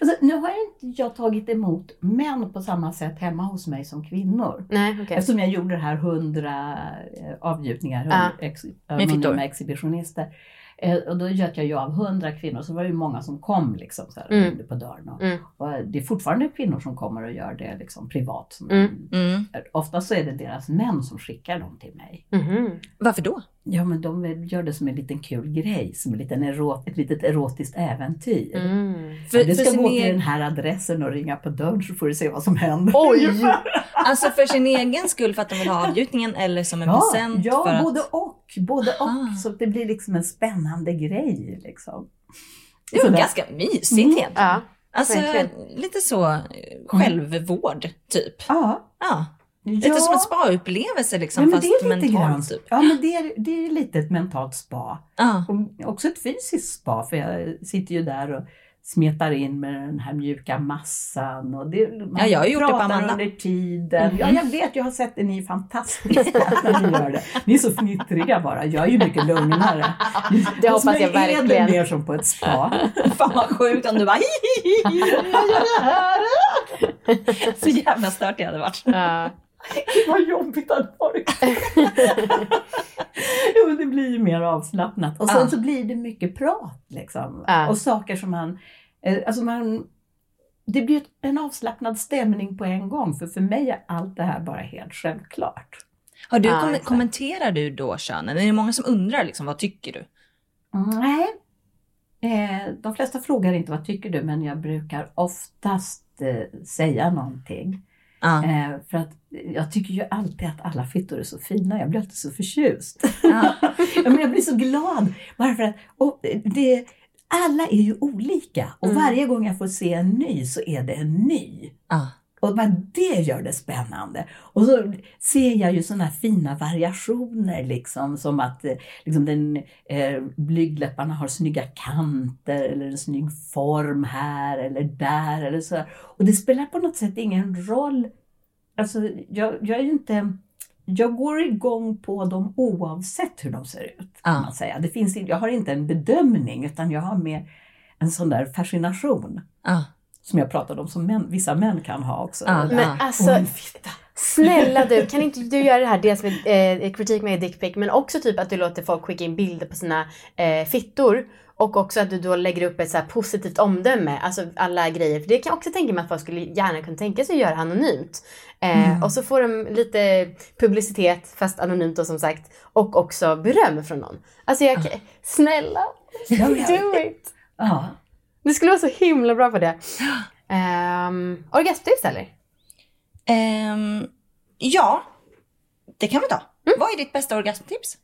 Speaker 1: Alltså, nu har inte jag tagit emot män på samma sätt hemma hos mig som kvinnor.
Speaker 2: Nej, okej.
Speaker 1: Eftersom jag gjorde det här 100 eh, avgjutningar
Speaker 2: Ja.
Speaker 1: ex, anonyma exhibitionister. Eh, och då göt jag ju av 100 kvinnor, så var det ju många som kom liksom så här,
Speaker 2: Mm.
Speaker 1: på dörren. Och,
Speaker 2: Mm.
Speaker 1: och det är fortfarande kvinnor som kommer och gör det liksom privat.
Speaker 2: Mm.
Speaker 3: Mm.
Speaker 1: Ofta så är det deras män som skickar dem till mig.
Speaker 2: Mhm.
Speaker 3: Varför då?
Speaker 1: Ja men de gör det som en liten kul grej, som en liten erot, ett litet erotiskt äventyr.
Speaker 2: Mm.
Speaker 3: För,
Speaker 1: du ska gå till den här adressen och ringa på dörren så får du se vad som händer.
Speaker 2: Oj!
Speaker 3: Alltså för sin egen skull, för att de vill ha avgjutningen eller som en
Speaker 1: Ja,
Speaker 3: present?
Speaker 1: ja
Speaker 3: för att...
Speaker 1: både och. Både
Speaker 3: Aha.
Speaker 1: och. Så att det blir liksom en spännande grej. Liksom.
Speaker 3: Det var ganska mysigt
Speaker 1: Mm.
Speaker 3: egentligen.
Speaker 2: Ja.
Speaker 3: Alltså
Speaker 2: verkligen.
Speaker 3: lite så eh, självvård typ.
Speaker 1: Ja.
Speaker 3: Ja, lite
Speaker 1: ja.
Speaker 3: som en spa-upplevelse liksom
Speaker 1: ja, men
Speaker 3: fast
Speaker 1: det är lite grann.
Speaker 3: mentalt typ.
Speaker 1: Ja, men det är, det är lite ett mentalt spa.
Speaker 3: Ja.
Speaker 1: Och också ett fysiskt spa, för jag sitter ju där och smetar in med den här mjuka massan. Och det, man
Speaker 3: Ja, jag har gjort det på
Speaker 1: pratar
Speaker 3: Amanda.
Speaker 1: under tiden.
Speaker 3: Mhm.
Speaker 1: Ja, jag vet, jag har sett det. Ni är fantastiska när ni gör det. Ni är så fnittriga bara. Jag är ju mycket lugnare.
Speaker 2: Det hoppas jag
Speaker 1: är det
Speaker 2: verkligen.
Speaker 1: mer som på ett spa.
Speaker 3: Fan vad sjukt om du bara jag gör det här. Så jävla stört det hade varit.
Speaker 2: Ja.
Speaker 1: Vad jobbigt det hade varit. jo, men det blir ju mer avslappnat. Och sen
Speaker 3: Ja.
Speaker 1: så blir det mycket prat liksom.
Speaker 2: Ja.
Speaker 1: Och saker som man, eh, alltså man, det blir en avslappnad stämning på en gång. För för mig är allt det här bara helt självklart.
Speaker 3: Har du kom-
Speaker 2: exakt.
Speaker 3: kommenterar du då könen? Är det många som undrar liksom, vad tycker du?
Speaker 1: Nej, eh, de flesta frågar inte vad tycker du, men jag brukar oftast eh, säga någonting.
Speaker 3: Ja.
Speaker 1: Eh, för att jag tycker ju alltid att alla fittor är så fina. Jag blir alltid så förtjust.
Speaker 3: Ja.
Speaker 1: ja, men jag blir så glad. Bara för att, och det, alla är ju olika och
Speaker 2: Mm.
Speaker 1: varje gång jag får se en ny så är det en ny.
Speaker 3: Ja.
Speaker 1: Och bara det gör det spännande. Och så ser jag ju sådana fina variationer liksom som att eh, liksom den, eh, blygdläpparna har snygga kanter eller en snygg form här eller där eller så. Och det spelar på något sätt ingen roll. Alltså jag, jag är inte jag går igång på dem oavsett hur de ser ut. Kan man säga. Det finns, jag har inte en bedömning utan jag har mer en sån där fascination
Speaker 3: Ja.
Speaker 1: Som jag pratade om som män, vissa män kan ha också. Eller,
Speaker 2: Men
Speaker 3: Ja.
Speaker 2: alltså,
Speaker 1: "Åh, en fitta."
Speaker 2: snälla du, kan inte du göra det här dels med eh, kritik med dickpic men också typ att du låter folk skicka in bilder på sina eh, fittor Och också att du då lägger upp ett så här positivt omdöme, alltså alla grejer. För det kan jag också tänka mig att folk skulle gärna kunna tänka sig att göra anonymt. Eh, Och så får de lite publicitet, fast anonymt då som sagt. Och också beröm från någon. Alltså jag kan, snälla, do it!
Speaker 1: Ja.
Speaker 2: Du skulle vara så himla bra på det. Um, orgasmtips eller?
Speaker 3: Ehm, ja, det kan vi ta.
Speaker 2: Mm.
Speaker 3: Vad är ditt bästa orgasmtips?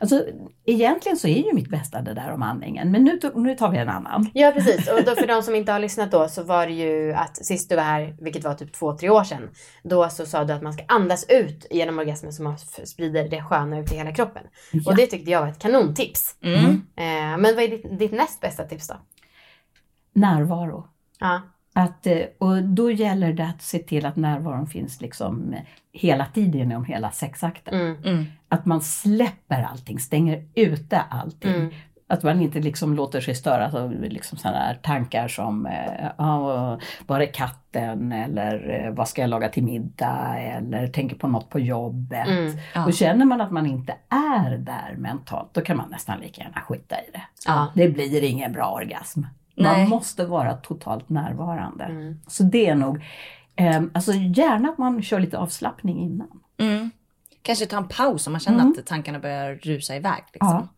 Speaker 1: Alltså, egentligen så är ju mitt bästa det där om andningen, men nu, nu tar vi en annan.
Speaker 2: Ja precis, och då för de som inte har lyssnat då så var det ju att sist du var här, vilket var typ två, tre år sedan, då så sa du att man ska andas ut genom orgasmen så man sprider det sköna ut i hela kroppen. Och det tyckte jag var ett kanontips.
Speaker 3: Mm.
Speaker 2: Eh, men vad är ditt, ditt näst bästa tips då?
Speaker 1: Närvaro.
Speaker 2: Ja.
Speaker 1: Att, eh, och då gäller det att se till att närvaron finns liksom eh, hela tiden genom hela sexakten.
Speaker 2: Mm.
Speaker 3: Mm.
Speaker 1: Att man släpper allting, stänger ute allting.
Speaker 2: Mm.
Speaker 1: Att man inte liksom låter sig störas av liksom sådana här tankar som ah, var är katten eller vad ska jag laga till middag eller tänker på något på jobbet.
Speaker 2: Mm.
Speaker 3: Ja.
Speaker 1: Och känner man att man inte är där mentalt då kan man nästan lika gärna skita i det.
Speaker 2: Ja.
Speaker 1: Det blir ingen bra orgasm. Man
Speaker 3: Nej.
Speaker 1: måste vara totalt närvarande.
Speaker 2: Mm.
Speaker 1: Så det är nog, eh, alltså gärna att man kör lite avslappning innan.
Speaker 3: Mm. Kanske ta en paus om man känner
Speaker 1: Mm.
Speaker 3: att tankarna börjar rusa iväg. Liksom.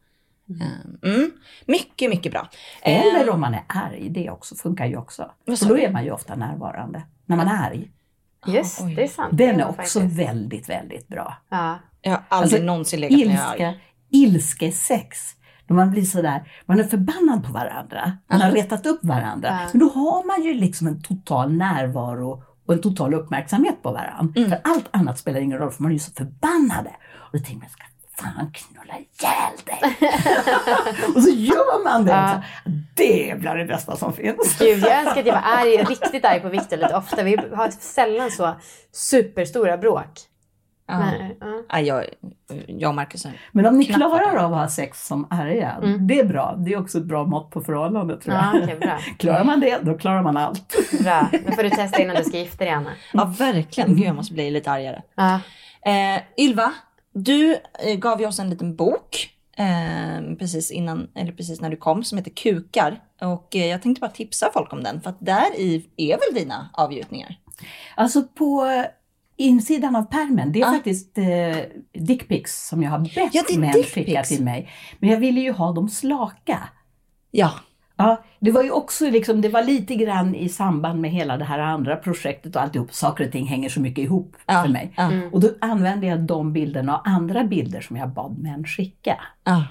Speaker 3: Ehm, Mm. Mycket, mycket bra.
Speaker 1: Eller
Speaker 3: Ehm,
Speaker 1: om man är arg, det också funkar ju också. För då är man ju ofta närvarande när man är arg.
Speaker 2: Just,
Speaker 3: oj.
Speaker 2: det är sant.
Speaker 1: Den är
Speaker 2: man
Speaker 1: också
Speaker 2: faktiskt.
Speaker 1: väldigt, väldigt bra.
Speaker 2: Ja.
Speaker 3: Jag har aldrig
Speaker 1: Alltså,
Speaker 3: någonsin legat när jag är arg.
Speaker 1: Ilska, ilskesex. Man blir sådär, man är förbannad på varandra, man har retat upp varandra.
Speaker 2: Ja.
Speaker 1: Men då har man ju liksom en total närvaro och en total uppmärksamhet på varandra.
Speaker 3: Mm.
Speaker 1: För allt annat spelar ingen roll för man är ju så förbannade. Och då tänker man, ska fan knulla ihjäl dig. och så gör man det
Speaker 2: Ja.
Speaker 1: Det är bland det bästa som finns.
Speaker 2: Gud, jag önskar att jag var arg, riktigt arg på Viktor lite ofta. Vi har sällan så superstora bråk.
Speaker 3: Ja.
Speaker 2: Men, ja.
Speaker 3: Ja, jag, jag och Marcus är...
Speaker 1: Men om ni klarar av att ha sex som arga,
Speaker 2: Mm.
Speaker 1: det är bra. Det är också ett bra mått på förhållandet tror jag.
Speaker 2: Ja, okej, bra.
Speaker 1: Klarar man det, då klarar man allt.
Speaker 2: Bra. Nu får du testa innan du ska gifta dig, Anna.
Speaker 3: Ja, verkligen. Gud, jag måste bli lite argare.
Speaker 2: Ja.
Speaker 3: Eh, Ylva, du eh, gav ju oss en liten bok eh, precis innan, eller precis när du kom, som heter Kukar. Och eh, jag tänkte bara tipsa folk om den, för att där i är väl dina avgjutningar?
Speaker 1: Alltså på insidan av pärmen, det är
Speaker 3: Ja.
Speaker 1: faktiskt eh, dickpics som jag har bett
Speaker 3: Ja,
Speaker 1: män skicka till mig. Men jag ville ju ha dem slaka.
Speaker 3: Ja.
Speaker 1: Ja, det var ju också liksom, det var lite grann i samband med hela det här andra projektet och alltihop. Saker och ting hänger så mycket ihop
Speaker 3: Ja.
Speaker 1: för mig.
Speaker 3: Ja.
Speaker 2: Mm.
Speaker 1: Och då använde jag de bilderna och andra bilder som jag bad män skicka.
Speaker 3: ja.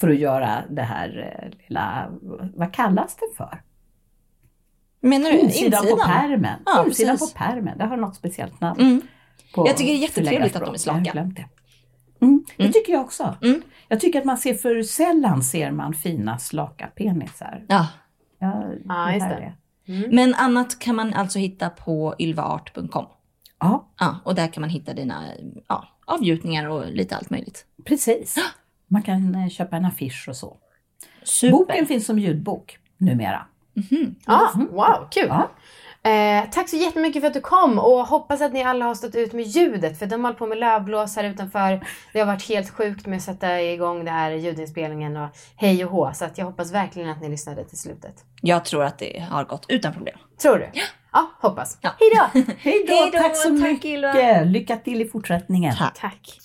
Speaker 1: För att göra det här eh, lilla, vad kallas det för?
Speaker 3: Menar du
Speaker 1: Insidan, på pärmen.
Speaker 3: Ja,
Speaker 1: Insidan
Speaker 3: precis.
Speaker 1: på pärmen, det har något speciellt namn.
Speaker 3: Mm. Jag tycker det är jättetrevligt att de är.
Speaker 1: Jag
Speaker 3: slaka.
Speaker 1: glömt det. Mm, det
Speaker 3: Mm.
Speaker 1: tycker jag också.
Speaker 3: Mm.
Speaker 1: Jag tycker att man ser för sällan ser man fina slaka penisar.
Speaker 3: Ja.
Speaker 1: Jag
Speaker 2: Ja, just det. Mm.
Speaker 3: Men annat kan man alltså hitta på ylvaart.com.
Speaker 1: Ja,
Speaker 3: Ja, och där kan man hitta dina ja, avgjutningar och lite allt möjligt.
Speaker 1: precis. Man kan eh, köpa en affisch och så.
Speaker 3: Super.
Speaker 1: Boken finns som ljudbok numera.
Speaker 3: Mhm.
Speaker 2: Ah, wow, kul!
Speaker 1: Ja.
Speaker 2: Eh, tack så jättemycket för att du kom och hoppas att ni alla har stått ut med ljudet för de hållit på med lövblås här utanför. Det har varit helt sjukt med att sätta igång det här ljudinspelningen och hej och hå så att jag hoppas verkligen att ni lyssnade till slutet.
Speaker 3: Jag tror att det har gått utan problem.
Speaker 2: Tror du? Ja, hoppas.
Speaker 3: Ja.
Speaker 1: Hej då!
Speaker 3: Hej då,
Speaker 1: tack så
Speaker 3: tack, Ylva.
Speaker 1: mycket! Lycka till i fortsättningen.
Speaker 3: Tack.
Speaker 2: Tack.